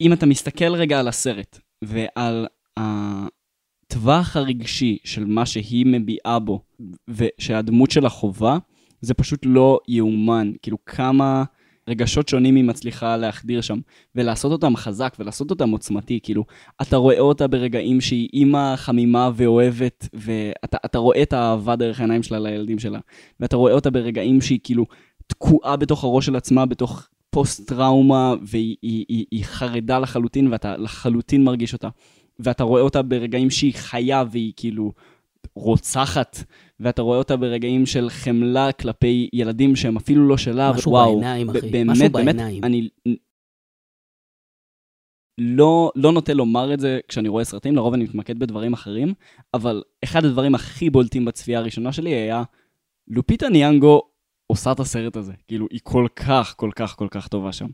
B: אם אתה מסתכל רגע על הסרט ועל הטווח הרגשי של מה שהיא מביעה בו, ושהדמות שלה חובה, זה פשוט לא יאומן. כאילו, כמה רגשות שונים היא מצליחה להחדיר שם, ולעשות אותם חזק ולעשות אותם עוצמתי. כאילו, אתה רואה אותה ברגעים שהיא אימא חמימה ואוהבת, ואתה אתה רואה את האהבה דרך העיניים שלה לילדים שלה, ואתה רואה אותה ברגעים שהיא כאילו תקועה בתוך הראש של עצמה, בתוך פוסט-טראומה, והיא היא, היא, היא חרדה לחלוטין, ואתה לחלוטין מרגיש אותה. ואתה רואה אותה ברגעים שהיא חיה והיא כאילו רוצחת, ואתה רואה אותה ברגעים של חמלה כלפי ילדים שהם אפילו לא שלה,
A: משהו
B: וואו,
A: בעיניים, אחי.
B: באמת,
A: משהו
B: באמת,
A: בעיניים.
B: אני לא, לא נוטה לומר את זה כשאני רואה סרטים, לרוב אני מתמקד בדברים אחרים, אבל אחד הדברים הכי בולטים בצפייה הראשונה שלי היה, לופיטה ניאנגו עושה את הסרט הזה. כאילו, היא כל כך, כל כך, כל כך טובה שם.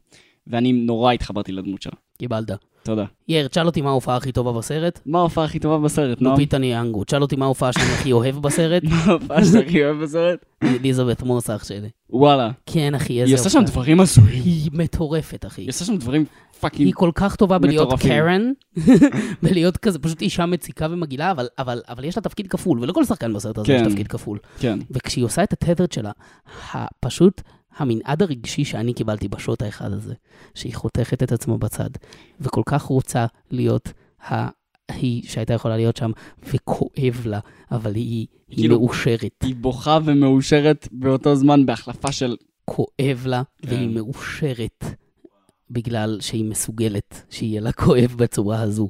B: ואני נורא התחברתי לדמות שלה.
A: קיבלת.
B: תודה.
A: יאיר, תשאל אותי מה ההופעה הכי טובה בסרט?
B: מה ההופעה הכי טובה בסרט, נועם?
A: לופיטה ניאנגו. תשאל אותי מה ההופעה שאני הכי אוהב בסרט?
B: מה ההופעה שאתה הכי אוהב בסרט?
A: אליזבת מוס, אח שלי.
B: וואלה.
A: כן, אחי, איזה
B: היא עושה שם דברים הזויים.
A: היא מטורפת, אחי.
B: היא עושה שם דברים fucking...
A: היא כל כך טובה בלהיות. קרן, בלהיות כזה פשוט אישה מציקה ומגעילה, אבל, אבל, אבל יש לה תפקיד כפול, ולכל שחקן בסרט הזה יש
B: כן.
A: תפקיד כפול.
B: כן.
A: וכשהיא עושה את ה tethered שלה, פשוט המנעד הרגשי שאני קיבלתי בשוט האחד הזה, שהיא חותכת את עצמה בצד, וכל כך רוצה להיות ה... היא שהייתה יכולה להיות שם, וכואב לה, אבל היא, היא
B: כאילו-
A: מאושרת.
B: היא בוכה ומאושרת באותו זמן בהחלפה של...
A: כואב לה,
B: כן.
A: והיא מאושרת בגלל שהיא מסוגלת שיהיה לה כואב בצורה הזו.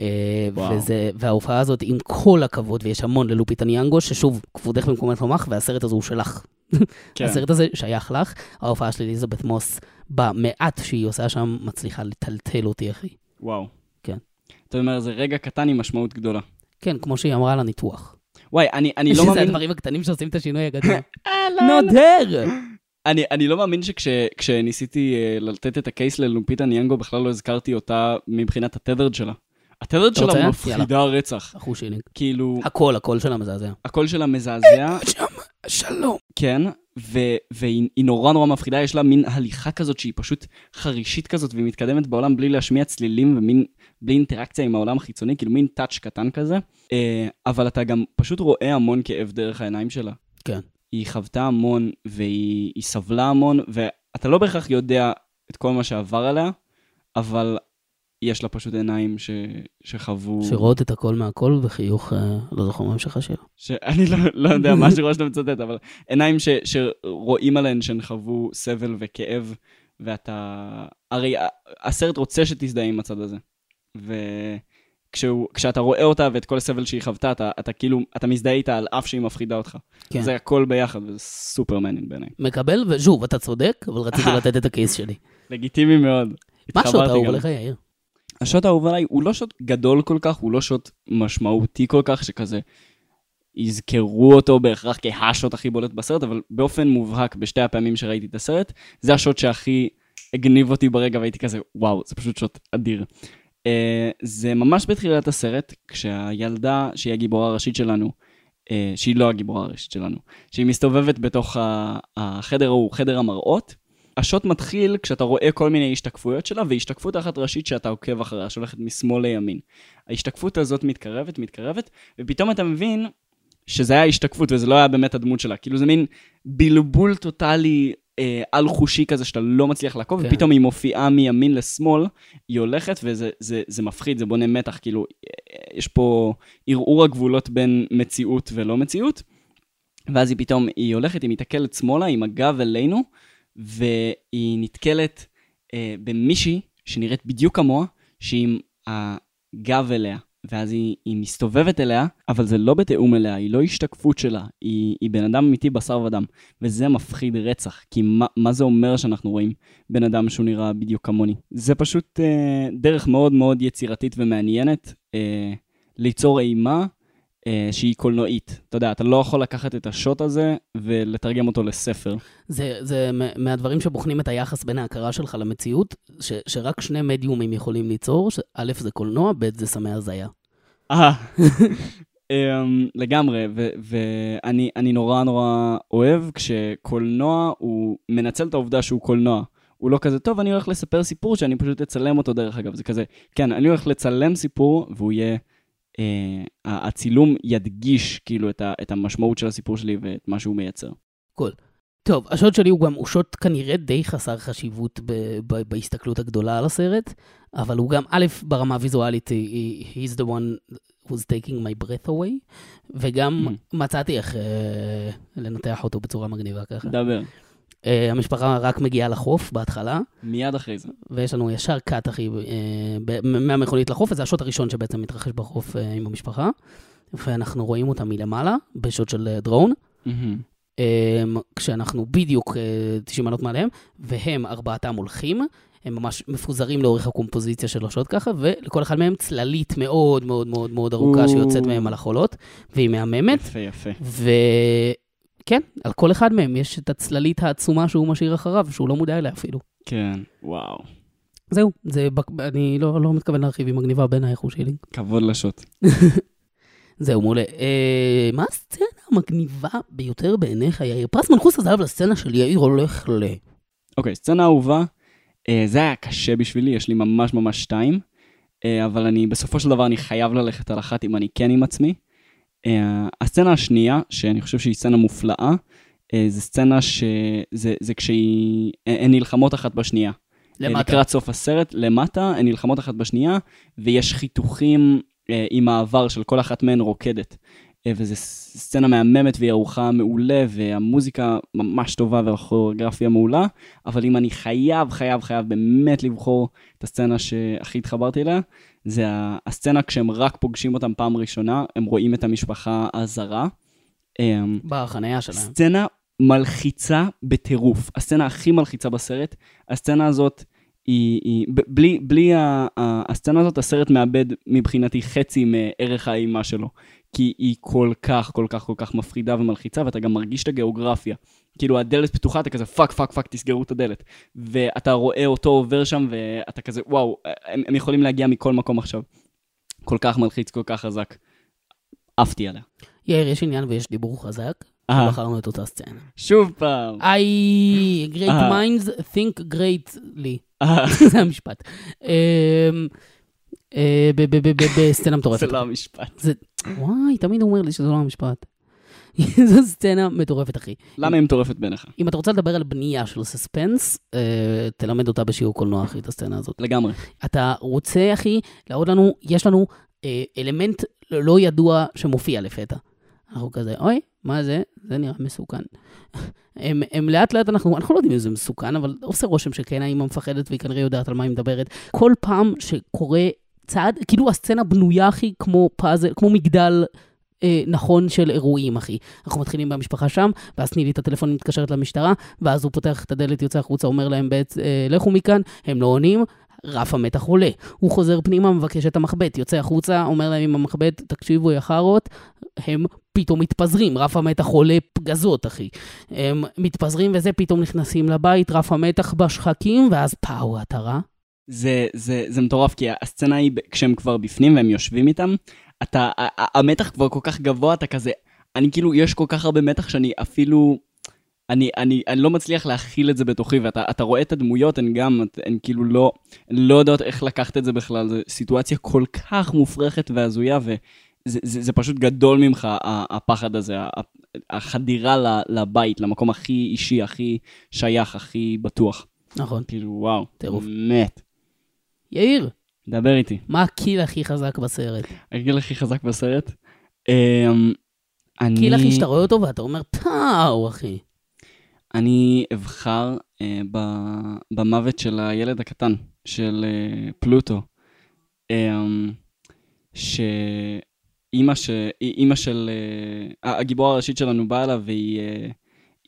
A: אה,
B: וואו.
A: וזה, וההופעה הזאת, עם כל הכבוד, ויש המון ללופיטה ניאנגו, ששוב, כבודך במקומך לומך, והסרט הזה הוא שלך.
B: כן.
A: הסרט הזה שייך לך, ההופעה של אליזבת מוס, במעט שהיא עושה שם, מצליחה לטלטל אותי, אחי.
B: וואו.
A: כן.
B: אתה אומר, זה רגע קטן עם משמעות גדולה.
A: כן, כמו שהיא אמרה על הניתוח.
B: וואי, אני, אני לא
A: שזה
B: מאמין...
A: הדברים הקטנים שעושים את השינוי הגדול.
B: אה, לא, לא.
A: נודר!
B: אני, אני לא מאמין שכשניסיתי uh, לתת את הקייס ללומפיטה ניאנגו, בכלל לא הזכרתי אותה מבחינת התדרד שלה.
A: רוצה?
B: שלה מפחידה רצח.
A: אחו שלי.
B: כאילו,
A: הכל, הקול שלה מזעזע.
B: הקול שלה מזעזע,
A: שם, שלום.
B: כן, ו- והיא היא נורא נורא מפחידה, יש לה מין הליכה כזאת שהיא פשוט חרישית כזאת, והיא מתקדמת בעולם בלי להשמיע צלילים ומין, בלי אינטראקציה עם העולם החיצוני, כאילו מין טאץ' קטן כזה. אה, אבל אתה גם פשוט רואה המון כאב דרך העיניים שלה.
A: כן.
B: היא חוותה המון, והיא היא סבלה המון, ואתה לא בהכרח יודע את כל מה שעבר עליה, אבל יש לה פשוט עיניים ש... שחוו...
A: שרואות את הכל מהכל וחיוך, אה, לא זוכר מה המשך השיר.
B: שאני לא, לא יודע מה שראש שאתה מצטט, אבל עיניים ש, שרואים עליהן שהן חוו סבל וכאב, ואתה... הרי הסרט רוצה שתזדהה עם הצד הזה. וכשאתה רואה אותה ואת כל הסבל שהיא חוותה, אתה, אתה כאילו, אתה מזדהה איתה על אף שהיא מפחידה אותך.
A: כן.
B: זה הכל ביחד, וזה סופר מעניין בעיניי.
A: מקבל, ושוב, אתה צודק, אבל רציתי לתת את הקייס שלי.
B: לגיטימי מאוד.
A: מה שוט
B: התחברתי
A: האהוב. עליך, יאיר?
B: השוט האהוב עליי הוא לא שוט גדול כל כך, הוא לא שוט משמעותי כל כך, שכזה יזכרו אותו בהכרח כהשוט הכי בולט בסרט, אבל באופן מובהק, בשתי הפעמים שראיתי את הסרט, זה השוט שהכי הגניב אותי ברגע, והייתי כזה, וואו, זה פשוט שוט אדיר. Uh, זה ממש בתחילת הסרט, כשהילדה, שהיא הגיבורה הראשית שלנו, uh, שהיא לא הגיבורה הראשית שלנו, שהיא מסתובבת בתוך ה- החדר ההוא, חדר המראות, השוט מתחיל כשאתה רואה כל מיני השתקפויות שלה, והשתקפות אחת ראשית שאתה עוקב אחריה, שהולכת משמאל לימין. ההשתקפות הזאת מתקרבת, מתקרבת, ופתאום אתה מבין שזה היה השתקפות וזה לא היה באמת הדמות שלה. כאילו זה מין בלבול טוטאלי אה, על-חושי כזה שאתה לא מצליח לעקוב,
A: כן.
B: ופתאום היא מופיעה מימין לשמאל, היא הולכת וזה זה, זה מפחיד, זה בונה מתח, כאילו, אה, יש פה ערעור הגבולות בין מציאות ולא מציאות. ואז היא פתאום, היא הולכת, היא מתעכלת שמאלה עם הגב אלינו, והיא נתקלת אה, במישהי שנראית בדיוק כמוה, שהיא עם הגב אליה. ואז היא, היא מסתובבת אליה, אבל זה לא בתיאום אליה, היא לא השתקפות שלה, היא, היא בן אדם אמיתי בשר ודם. וזה מפחיד רצח, כי מה, מה זה אומר שאנחנו רואים בן אדם שהוא נראה בדיוק כמוני? זה פשוט אה, דרך מאוד מאוד יצירתית ומעניינת אה, ליצור אימה שהיא קולנועית. אתה יודע, אתה לא יכול לקחת את השוט הזה ולתרגם אותו לספר.
A: זה, זה מהדברים שבוחנים את היחס בין ההכרה שלך למציאות, ש, שרק שני מדיומים יכולים ליצור, א' זה קולנוע, ב' זה סמי הזיה.
B: אה, אמ, לגמרי, ואני אני נורא נורא אוהב כשקולנוע הוא מנצל את העובדה שהוא קולנוע. הוא לא כזה, טוב, אני הולך לספר סיפור שאני פשוט אצלם אותו דרך אגב. זה כזה, כן, אני הולך לצלם סיפור והוא יהיה, אה, הצילום ידגיש כאילו את, ה- את המשמעות של הסיפור שלי ואת מה שהוא מייצר.
A: טוב, השוט שלי הוא גם, הוא שוט כנראה די חסר חשיבות ב, ב, בהסתכלות הגדולה על הסרט, אבל הוא גם, א', ברמה הוויזואלית, he- he's the one who's taking my breath away, וגם
B: Mm.
A: מצאתי איך אה, לנתח אותו בצורה מגניבה ככה.
B: דבר,
A: אה, המשפחה רק מגיעה לחוף בהתחלה,
B: מיד אחרי זה.
A: ויש לנו ישר קאט, אחי, אה, ב- מהמכונית לחוף, וזה השוט הראשון שבעצם מתרחש בחוף אה, עם המשפחה, ואנחנו רואים אותה מלמעלה, בשוט של אה, דרון.
B: מהמם.
A: um, כשאנחנו בדיוק uh, 90 מעלות מעליהם, והם ארבעתם הולכים. הם ממש מפוזרים לאורך הקומפוזיציה של השוט ככה, ולכל אחד מהם צללית מאוד מאוד מאוד מאוד ארוכה. שיוצאת מהם על החולות, והיא מהממת.
B: יפה, יפה.
A: וכן, על כל אחד מהם יש את הצללית העצומה שהוא משאיר אחריו, שהוא לא מודע אליה אפילו.
B: כן, וואו.
A: זהו, זה, אני לא, לא מתכוון להרחיב, היא מגניבה בעיניי איך הוא שלי.
B: כבוד לשוט.
A: זהו, מעולה. אה, מה הסצנה המגניבה ביותר בעיניך, יאיר? פרס מנחוס הזהב לסצנה של יאיר הולך ל...
B: אוקיי, סצנה אהובה. אה, זה היה קשה בשבילי, יש לי ממש ממש שתיים. אה, אבל אני, בסופו של דבר, אני חייב ללכת על אחת אם אני כן עם עצמי. אה, הסצנה השנייה, שאני חושב שהיא סצנה מופלאה, אה, זה סצנה שזה זה כשהיא... אה, הן נלחמות אחת בשנייה.
A: למטה.
B: לקראת סוף הסרט, למטה, הן נלחמות אחת בשנייה, ויש חיתוכים אה, עם העבר של כל אחת מהן רוקדת. אה, וזו סצנה מהממת והיא ערוכה מעולה, והמוזיקה ממש טובה והכוריאוגרפיה מעולה, אבל אם אני חייב, חייב, חייב באמת לבחור את הסצנה שהכי התחברתי אליה, זה הסצנה כשהם רק פוגשים אותם פעם ראשונה, הם רואים את המשפחה הזרה. אה,
A: בחנייה שלהם.
B: סצנה מלחיצה בטירוף. הסצנה הכי מלחיצה בסרט. הסצנה הזאת היא... היא בלי, בלי ה, הסצנה הזאת, הסרט מאבד מבחינתי חצי מערך האימה שלו. כי היא כל כך, כל כך, כל כך מפחידה ומלחיצה, ואתה גם מרגיש את הגיאוגרפיה. כאילו, הדלת פתוחה, אתה כזה fuck, fuck, fuck, תסגרו את הדלת. ואתה רואה אותו עובר שם, ואתה כזה, וואו, הם, הם יכולים להגיע מכל מקום עכשיו. כל כך מלחיץ, כל כך חזק. עפתי עליה.
A: יאיר, יש עניין ויש דיבור חזק.
B: אה.
A: בחרנו את אותה סצנה.
B: שוב פעם.
A: I, great
B: אה.
A: minds think greatly.
B: אה,
A: זה המשפט. אה, בסצנה מטורפת.
B: זה לא המשפט.
A: וואי, תמיד הוא אומר לי שזה לא המשפט. זו סצנה מטורפת, אחי.
B: למה היא מטורפת בעיניך?
A: אם אתה רוצה לדבר על בנייה של סספנס, אה, תלמד אותה בשיעור קולנוע, אחי, את הסצנה הזאת.
B: לגמרי.
A: אתה רוצה, אחי, להראות לנו, יש לנו אה, אלמנט לא ידוע שמופיע לפתע. אנחנו כזה, אוי, מה זה? זה נראה מסוכן. הם, הם לאט לאט, אנחנו, אנחנו לא יודעים אם זה מסוכן, אבל עושה רושם שכן, האמא מפחדת והיא כנראה יודעת על מה היא מדברת. כל פעם שקורה צעד, כאילו הסצנה בנויה, אחי, כמו פאזל, כמו מגדל אה, נכון של אירועים, אחי. אנחנו מתחילים במשפחה שם, ואז תני לי את הטלפון, מתקשרת למשטרה, ואז הוא פותח את הדלת, יוצא החוצה, אומר להם, בעת, אה, לכו מכאן, הם לא עונים, רף המתח עולה. הוא חוזר פנימה, מבקש את המחבט, יוצא החוצה, אומר להם עם המחבט, תקשיבו, יא חארות, הם פתאום מתפזרים, רף המתח עולה פגזות, אחי. הם מתפזרים וזה, פתאום נכנסים לבית, רף המתח בשחקים, ואז פאו, אתה רע?
B: זה, זה, זה מטורף, כי הסצנה היא, כשהם כבר בפנים והם יושבים איתם, אתה, המתח כבר כל כך גבוה, אתה כזה, אני כאילו, יש כל כך הרבה מתח שאני אפילו, אני, אני, אני לא מצליח להכיל את זה בתוכי, ואתה אתה רואה את הדמויות, הן גם, הן כאילו לא, לא יודעות איך לקחת את זה בכלל, זו סיטואציה כל כך מופרכת והזויה, וזה זה, זה פשוט גדול ממך, הפחד הזה, החדירה לבית, למקום הכי אישי, הכי שייך, הכי בטוח.
A: נכון.
B: כאילו, וואו,
A: טירוף.
B: מת.
A: יאיר,
B: דבר איתי.
A: מה הקיל הכי חזק בסרט?
B: הגיל הכי חזק בסרט? אמ, אני...
A: קיל הכי שאתה רואה אותו ואתה אומר, פאו, אחי. אני
B: אבחר אה, ב- במוות של הילד הקטן, של אה, פלוטו. אמ, שאימא ש... אימא של... אה, הגיבורה הראשית שלנו באה אליו והיא... אה,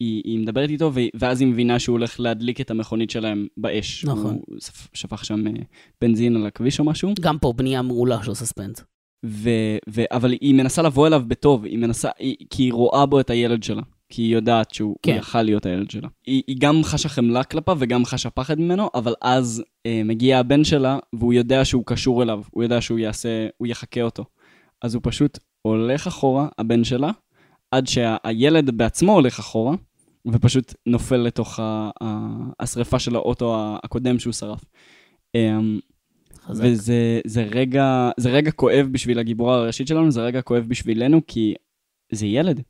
B: היא, היא מדברת איתו, ואז היא מבינה שהוא הולך להדליק את המכונית שלהם באש.
A: נכון.
B: הוא שפ- שפך שם אה, בנזין על הכביש או משהו.
A: גם פה בנייה מעולה של סספנס.
B: ו, ו, אבל היא מנסה לבוא אליו בטוב, היא מנסה, היא, כי היא רואה בו את הילד שלה. כי היא יודעת שהוא.
A: כן.
B: יכל להיות הילד שלה. היא, היא גם חשה חמלה כלפיו וגם חשה פחד ממנו, אבל אז אה, מגיע הבן שלה, והוא יודע שהוא קשור אליו, הוא יודע שהוא יעשה, הוא יחקה אותו. אז הוא פשוט הולך אחורה, הבן שלה, עד שהילד בעצמו הולך אחורה, ופשוט נופל לתוך ה, ה, השריפה של האוטו הקודם שהוא שרף. אה,
A: חזק.
B: וזה זה רגע, זה רגע כואב בשביל הגיבורה הראשית שלנו, זה רגע כואב בשבילנו, כי זה ילד.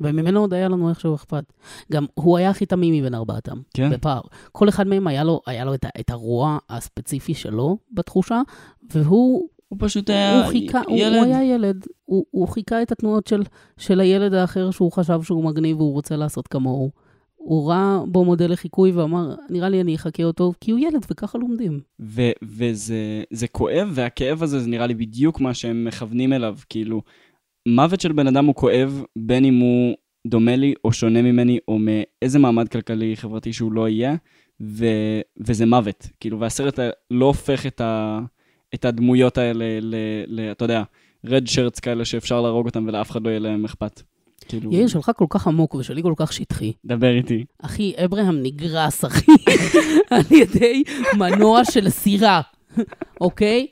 A: וממנו עוד היה לנו איכשהו אכפת. גם הוא היה הכי תמים מבין ארבעתם,
B: כן.
A: בפער. כל אחד מהם היה לו, היה לו את, את הרוע הספציפי שלו בתחושה, והוא
B: הוא פשוט
A: הוא חיכה, הוא, הוא היה ילד, הוא, הוא חיכה את התנועות של, של הילד האחר שהוא חשב שהוא מגניב והוא רוצה לעשות כמוהו. הוא ראה בו מודל לחיקוי ואמר, נראה לי אני אחקה אותו, כי הוא ילד וככה לומדים.
B: ו- וזה זה כואב, והכאב הזה זה נראה לי בדיוק מה שהם מכוונים אליו. כאילו, מוות של בן אדם הוא כואב, בין אם הוא דומה לי או שונה ממני, או מאיזה מעמד כלכלי חברתי שהוא לא יהיה, ו, וזה מוות. כאילו, והסרט לא הופך את, ה, את הדמויות האלה ל, ל... אתה יודע, רד שרץ כאלה שאפשר להרוג אותם ולאף אחד לא יהיה להם אכפת. כאילו...
A: יאיר שלך כל כך עמוק ושלי כל כך שטחי.
B: דבר איתי.
A: אחי, אברהם נגרס, אחי, על ידי מנוע של סירה, אוקיי?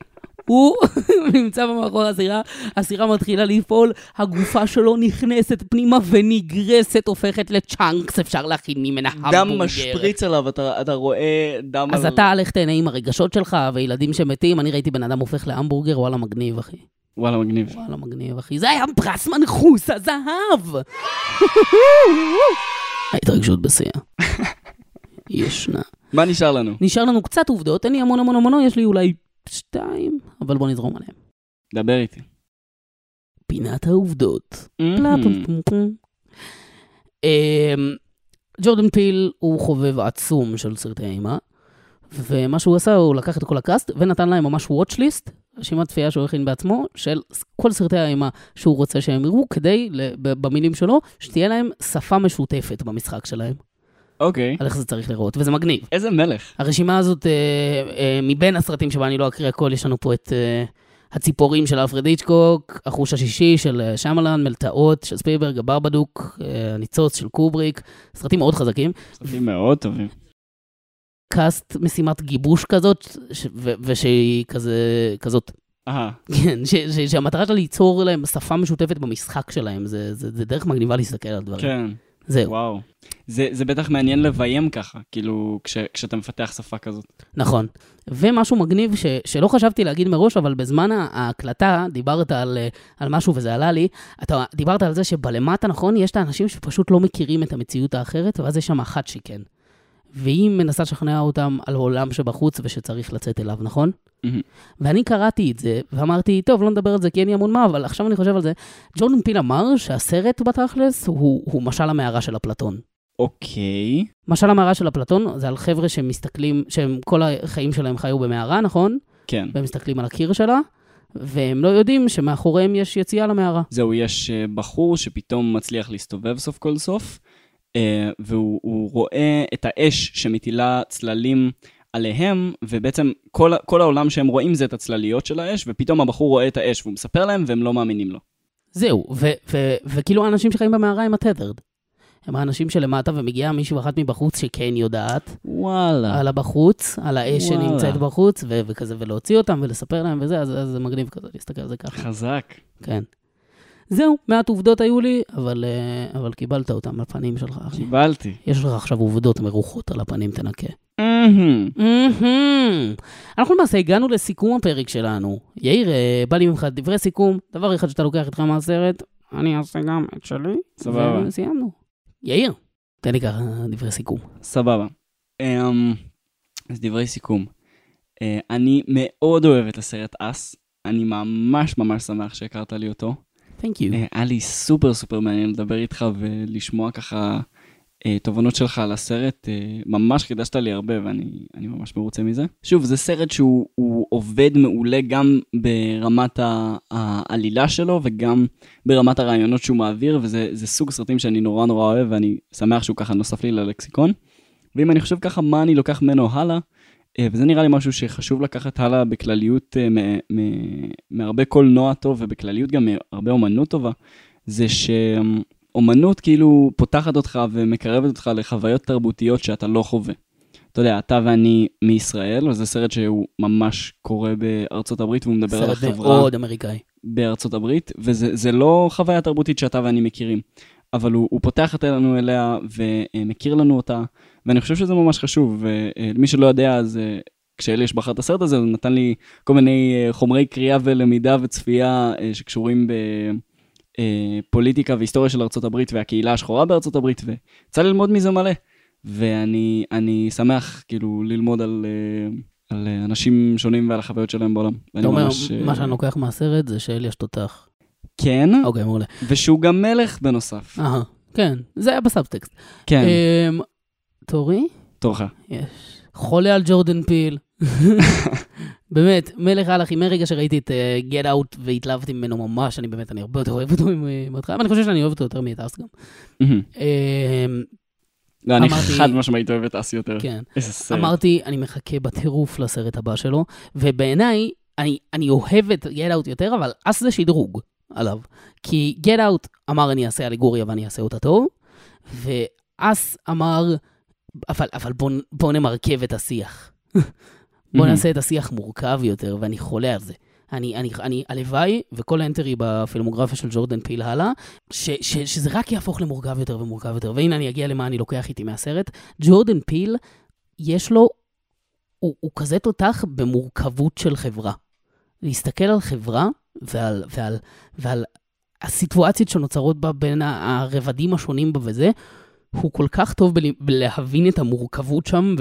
A: הוא נמצא במאחורי הסירה, הסירה מתחילה לפעול, הגופה שלו נכנסת פנימה ונגרסת, הופכת לצ'אנקס, אפשר להכין ממנה המבורגר.
B: דם משפריץ עליו, אתה, אתה רואה דם
A: אז
B: על...
A: אתה, לך תהנה עם הרגשות שלך וילדים שמתים, אני ראיתי בן אדם הופך להמבורגר, וואלה מגניב, אחי.
B: וואלה, מגניב.
A: וואלה מגניב, אחי. זה היה פרס מנחוס הזהב! ההתרגשות בשיאה. ישנה.
B: מה נשאר לנו?
A: נשאר לנו קצת עובדות, אין לי המון המון המון, יש לי אולי שתיים, אבל בוא נזרום עליהם.
B: דבר איתי.
A: פינת העובדות.
B: Mm-hmm.
A: אמ, ג'ורדן פיל הוא חובב עצום של סרטי אימה, ומה שהוא עשה, הוא לקח את כל הקאסט ונתן להם ממש watch list, רשימת צפייה שהוא הכין בעצמו, של כל סרטי האימה שהוא רוצה שהם יראו, כדי, במילים שלו, שתהיה להם שפה משותפת במשחק שלהם.
B: אוקיי.
A: על איך זה צריך לראות, וזה מגניב.
B: איזה מלך.
A: הרשימה הזאת, אה, אה, מבין הסרטים שבה אני לא אקריא הכל, יש לנו פה את אה, הציפורים של אלפרד היצ'קוק, החוש השישי של אה, שמלן, מלטעות של ספילברג, הברבדוק, אה, הניצוץ של קובריק, סרטים מאוד חזקים.
B: סרטים מאוד טובים.
A: קאסט משימת גיבוש כזאת, ש- ו- ושהיא כזה, כזאת,
B: אהה.
A: כן, ש- ש- שהמטרה שלה ליצור להם שפה משותפת במשחק שלהם, זה, זה, זה דרך מגניבה להסתכל על דברים.
B: כן.
A: זהו,
B: וואו. זה, זה בטח מעניין לביים ככה, כאילו, כש, כשאתה מפתח שפה כזאת.
A: נכון. ומשהו מגניב ש, שלא חשבתי להגיד מראש, אבל בזמן ההקלטה דיברת על, אה, על משהו וזה עלה לי. אתה דיברת על זה שבלמטה, נכון, יש את האנשים שפשוט לא מכירים את המציאות האחרת, ואז יש שם אחת שכן. והיא מנסה לשכנע אותם על עולם שבחוץ ושצריך לצאת אליו, נכון?
B: מהמם.
A: ואני קראתי את זה, ואמרתי, טוב, לא נדבר על זה כי אין לי המון מה, אבל עכשיו אני חושב על זה. ג'ורדן פיל אמר שהסרט בתכלס הוא, הוא משל המערה של אפלטון.
B: אוקיי.
A: משל המערה של אפלטון זה על חבר'ה שמסתכלים, שהם כל החיים שלהם חיו במערה, נכון?
B: כן.
A: והם מסתכלים על הקיר שלה, והם לא יודעים שמאחוריהם יש יציאה למערה.
B: זהו, יש אה, בחור שפתאום מצליח להסתובב סוף כל סוף, והוא הוא רואה את האש שמטילה צללים עליהם, ובעצם כל, כל העולם שהם רואים זה את הצלליות של האש, ופתאום הבחור רואה את האש והוא מספר להם והם לא מאמינים לו.
A: זהו, וכאילו האנשים שחיים במערה הם הטתרד. הם האנשים שלמטה, ומגיעה מישהו אחת מבחוץ שכן יודעת
B: וואלה.
A: על הבחוץ, על האש
B: וואלה.
A: שנמצאת בחוץ, ו- וכזה, ולהוציא אותם ולספר להם וזה, אז, אז זה מגניב כזה להסתכל על זה ככה.
B: חזק.
A: כן. זהו, מעט עובדות היו לי, אבל, אה, אבל קיבלת אותם לפנים שלך, אחי.
B: קיבלתי.
A: יש לך עכשיו עובדות מרוחות על הפנים, תנקה. אנחנו למעשה הגענו לסיכום הפרק שלנו. יאיר, אה, בא לי ממך דברי סיכום, דבר אחד שאתה לוקח איתך מהסרט, אני אעשה גם את שלי.
B: סבבה.
A: וסיימנו. יאיר, תן לי ככה דברי סיכום.
B: סבבה. אמ, אז דברי סיכום. אה, אני מאוד אוהב את הסרט אס. אני ממש ממש שמח שהכרת לי אותו.
A: Thank you.
B: אה, היה לי סופר סופר מעניין לדבר איתך ולשמוע ככה אה, תובנות שלך על הסרט. אה, ממש חידשת לי הרבה ואני אני ממש מרוצה מזה. שוב, זה סרט שהוא הוא עובד מעולה גם ברמת העלילה שלו וגם ברמת הרעיונות שהוא מעביר, וזה זה סוג סרטים שאני נורא נורא אוהב ואני שמח שהוא ככה נוסף לי ללקסיקון. ואם אני חושב ככה מה אני לוקח ממנו הלאה, אה, וזה נראה לי משהו שחשוב לקחת הלאה בכלליות אה, מהרבה קולנוע טוב ובכלליות גם מהרבה אומנות טובה, זה שאומנות כאילו פותחת אותך ומקרבת אותך לחוויות תרבותיות שאתה לא חווה. אתה יודע, אתה ואני מישראל, וזה סרט שהוא ממש קורה בארצות הברית, והוא מדבר על
A: סרט
B: החברה
A: מאוד אמריקאי.
B: בארצות הברית, וזה זה לא חוויה תרבותית שאתה ואני מכירים, אבל הוא, הוא פותח אותנו אליה ומכיר לנו אותה, ואני חושב שזה ממש חשוב, ומי שלא יודע, אז אה, כשאליש בחר את הסרט הזה, הוא נתן לי כל מיני אה, חומרי קריאה ולמידה וצפייה אה, שקשורים בפוליטיקה והיסטוריה של ארצות הברית והקהילה השחורה בארצות הברית, ויצא ללמוד מזה מלא. ואני אני שמח כאילו ללמוד על, אה, על אה, אנשים שונים ועל החוויות שלהם בעולם.
A: אתה אומר,
B: ממש, אה,
A: מה שאני לוקח מהסרט זה שאלי יש תותח.
B: כן,
A: אוקיי, מעולה.
B: ושהוא גם מלך בנוסף.
A: אהה, כן, זה היה בסאבטקסט.
B: כן,
A: אמ, תורי?
B: תורך.
A: יש. חולה על ג'ורדן פיל. באמת, מלך אחי, מרגע שראיתי את uh, Get Out והתלהבתי ממנו ממש, אני באמת, אני הרבה יותר אוהב אותו מההתחלה, ואני חושב שאני אוהב אותו יותר מאתרס גם.
B: מהמם.
A: אמ,
B: לא, אני חד משמעית אוהב את אסי יותר.
A: כן.
B: איזה סרט.
A: אמרתי, אני מחכה בטירוף לסרט הבא שלו, ובעיניי, אני, אני אוהב את Get Out יותר, אבל אס זה שדרוג עליו. כי Get Out אמר, אני אעשה אלגוריה ואני אעשה אותה טוב, ואס אמר, אבל, אבל בוא, בוא נמרכב את השיח. בוא
B: מהמם.
A: נעשה את השיח מורכב יותר, ואני חולה על זה. אני, אני, אני, הלוואי, וכל האנטרי בפילמוגרפיה של ג'ורדן פיל הלאה, ש, ש, שזה רק יהפוך למורכב יותר ומורכב יותר. והנה אני אגיע למה אני לוקח איתי מהסרט. ג'ורדן פיל, יש לו, הוא, הוא כזה תותח במורכבות של חברה. להסתכל על חברה ועל, ועל, ועל הסיטואציות שנוצרות בה בין הרבדים השונים בה וזה, הוא כל כך טוב בל- בלהבין את המורכבות שם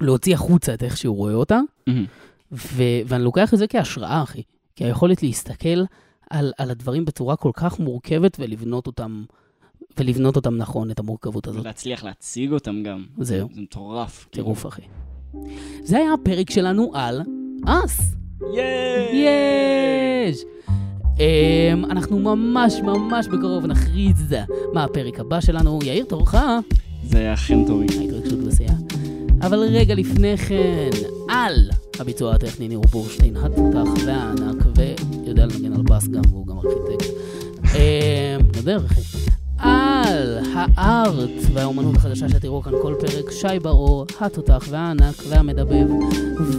A: ולהוציא החוצה את איך שהוא רואה אותה.
B: מהמם.
A: ו- ואני לוקח את זה כהשראה, אחי. כי היכולת להסתכל על, על הדברים בצורה כל כך מורכבת ולבנות אותם, ולבנות אותם נכון, את המורכבות הזאת.
B: ולהצליח להציג אותם גם.
A: זהו.
B: זה מטורף.
A: טירוף, אחי. זה היה הפרק שלנו על אס.
B: ייי!
A: יש! Um, אנחנו ממש ממש בקרוב נכריז מה הפרק הבא שלנו. יאיר, תורך.
B: זה היה אכן טורי.
A: ההתרגשות בשיאה. אבל רגע לפני כן, על הביצוע הטכני ניר בורשטיין, התותח והענק, ויודע לנגן על בס גם, והוא גם ארכיטקט. אה, נדבר, אחי. על הארט והאומנות החדשה שתראו כאן כל פרק, שי בר-אור, התותח והענק והמדבב,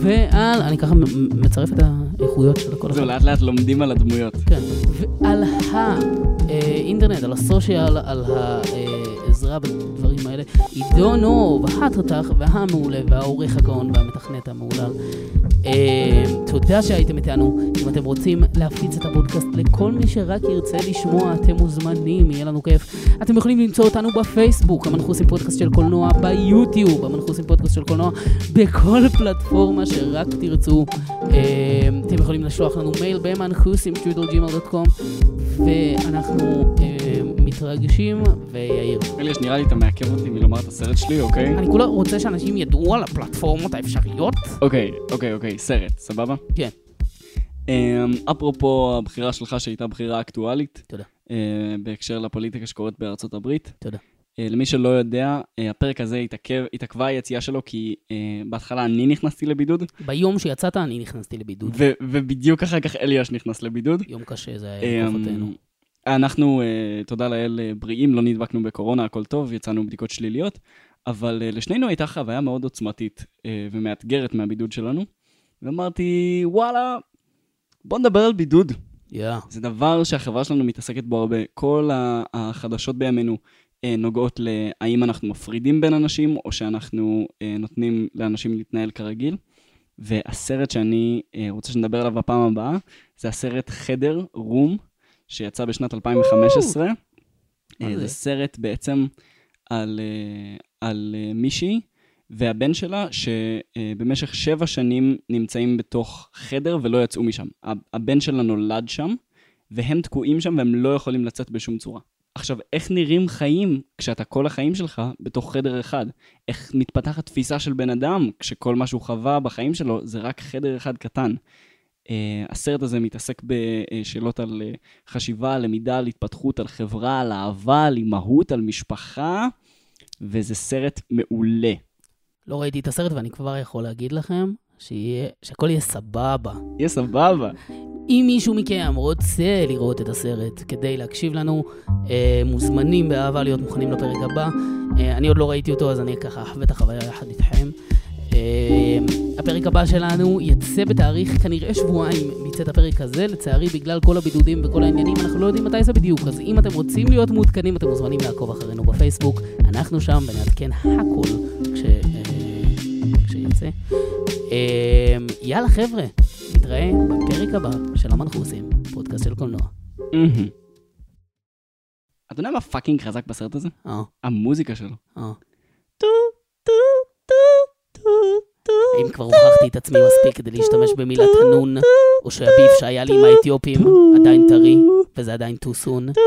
A: ועל, אני ככה מצרף את האיכויות של כל אחד.
B: זהו, לאט לאט לומדים על הדמויות.
A: כן, ועל האינטרנט, על הסושיאל, על העזרה בדברים האלה, עידו נוב, התותח והמעולה והעורך הגאון והמתכנת המהולל. אה, תודה שהייתם איתנו. אם אתם רוצים להפיץ את הפודקאסט לכל מי שרק ירצה לשמוע, אתם מוזמנים, יהיה לנו כיף. אתם יכולים למצוא אותנו בפייסבוק, המנחוסים פודקאסט של קולנוע, ביוטיוב, המנחוסים פודקאסט של קולנוע, בכל פלטפורמה שרק תרצו. אה, אתם יכולים לשלוח לנו מייל במנחוסים, ואנחנו אה, מתרגשים, ויאיר.
B: אליאש, נראה לי אתה מעכב אותי מלומר את הסרט שלי, אוקיי?
A: אני כולה רוצה שאנשים ידעו על הפלטפורמות האפשריות.
B: אוקיי, אוקיי, אוקיי, סרט, סבבה?
A: כן.
B: אמ, אפרופו הבחירה שלך שהייתה בחירה אקטואלית.
A: תודה.
B: אה, בהקשר לפוליטיקה שקורית בארצות הברית.
A: תודה.
B: אה, למי שלא יודע, אה, הפרק הזה התעכב, התעכבה היציאה שלו כי בהתחלה אני נכנסתי לבידוד,
A: ביום שיצאת אני נכנסתי לבידוד.
B: ובדיוק אחר כך אליאש נכנס לבידוד.
A: יום קשה זה היה
B: אמ,
A: בכוחותינו.
B: אנחנו, אה, תודה לאל, אה, בריאים, לא נדבקנו בקורונה, הכל טוב, יצאנו בדיקות שליליות, אבל אה, לשנינו הייתה חוויה מאוד עוצמתית ומאתגרת מהבידוד שלנו, ואמרתי, וואלה, בוא נדבר על בידוד.
A: יא.
B: זה דבר שהחברה שלנו מתעסקת בו הרבה. כל החדשות בימינו נוגעות להאם אנחנו מפרידים בין אנשים, או שאנחנו נותנים לאנשים להתנהל כרגיל. והסרט שאני רוצה שנדבר עליו בפעם הבאה, זה הסרט חדר, רום, שיצא בשנת 2015.
A: מה
B: אה,
A: זה?
B: סרט בעצם על, אה, על אה, מישהי והבן שלה, שבמשך שבע שנים נמצאים בתוך חדר ולא יצאו משם. הבן שלה נולד שם, והם תקועים שם והם לא יכולים לצאת בשום צורה. עכשיו, איך נראים חיים כשאתה כל החיים שלך בתוך חדר אחד? איך מתפתחת תפיסה של בן אדם כשכל מה שהוא חווה בחיים שלו זה רק חדר אחד קטן? Uh, הסרט הזה מתעסק בשאלות על uh, חשיבה, על למידה, על התפתחות, על חברה, על אהבה, על אימהות, על משפחה, וזה סרט מעולה.
A: לא ראיתי את הסרט ואני כבר יכול להגיד לכם שיהיה, שהכל יהיה סבבה.
B: יהיה סבבה.
A: אם מישהו מכם רוצה לראות את הסרט כדי להקשיב לנו, אה, מוזמנים באהבה להיות מוכנים לפרק הבא. אה, אני עוד לא ראיתי אותו, אז אני ככה אחווה את החוויה יחד איתכם. אה, הפרק הבא שלנו יצא בתאריך כנראה שבועיים מצאת הפרק הזה, לצערי בגלל כל הבידודים וכל העניינים אנחנו לא יודעים מתי זה בדיוק, אז אם אתם רוצים להיות מעודכנים אתם מוזמנים לעקוב אחרינו בפייסבוק, אנחנו שם ונעדכן הכל כש, אה, כשיצא. אה, יאללה חבר'ה, נתראה בפרק הבא של המנחוסים, פודקאסט של קולנוע.
B: אתה יודע מה fucking חזק בסרט הזה?
A: אה,
B: המוזיקה שלו.
A: אה.
B: Too.
A: האם כבר הוכחתי את עצמי מספיק כדי להשתמש במילת ה N, או שה beef שהיה לי עם האתיופים עדיין טרי, וזה עדיין too soon?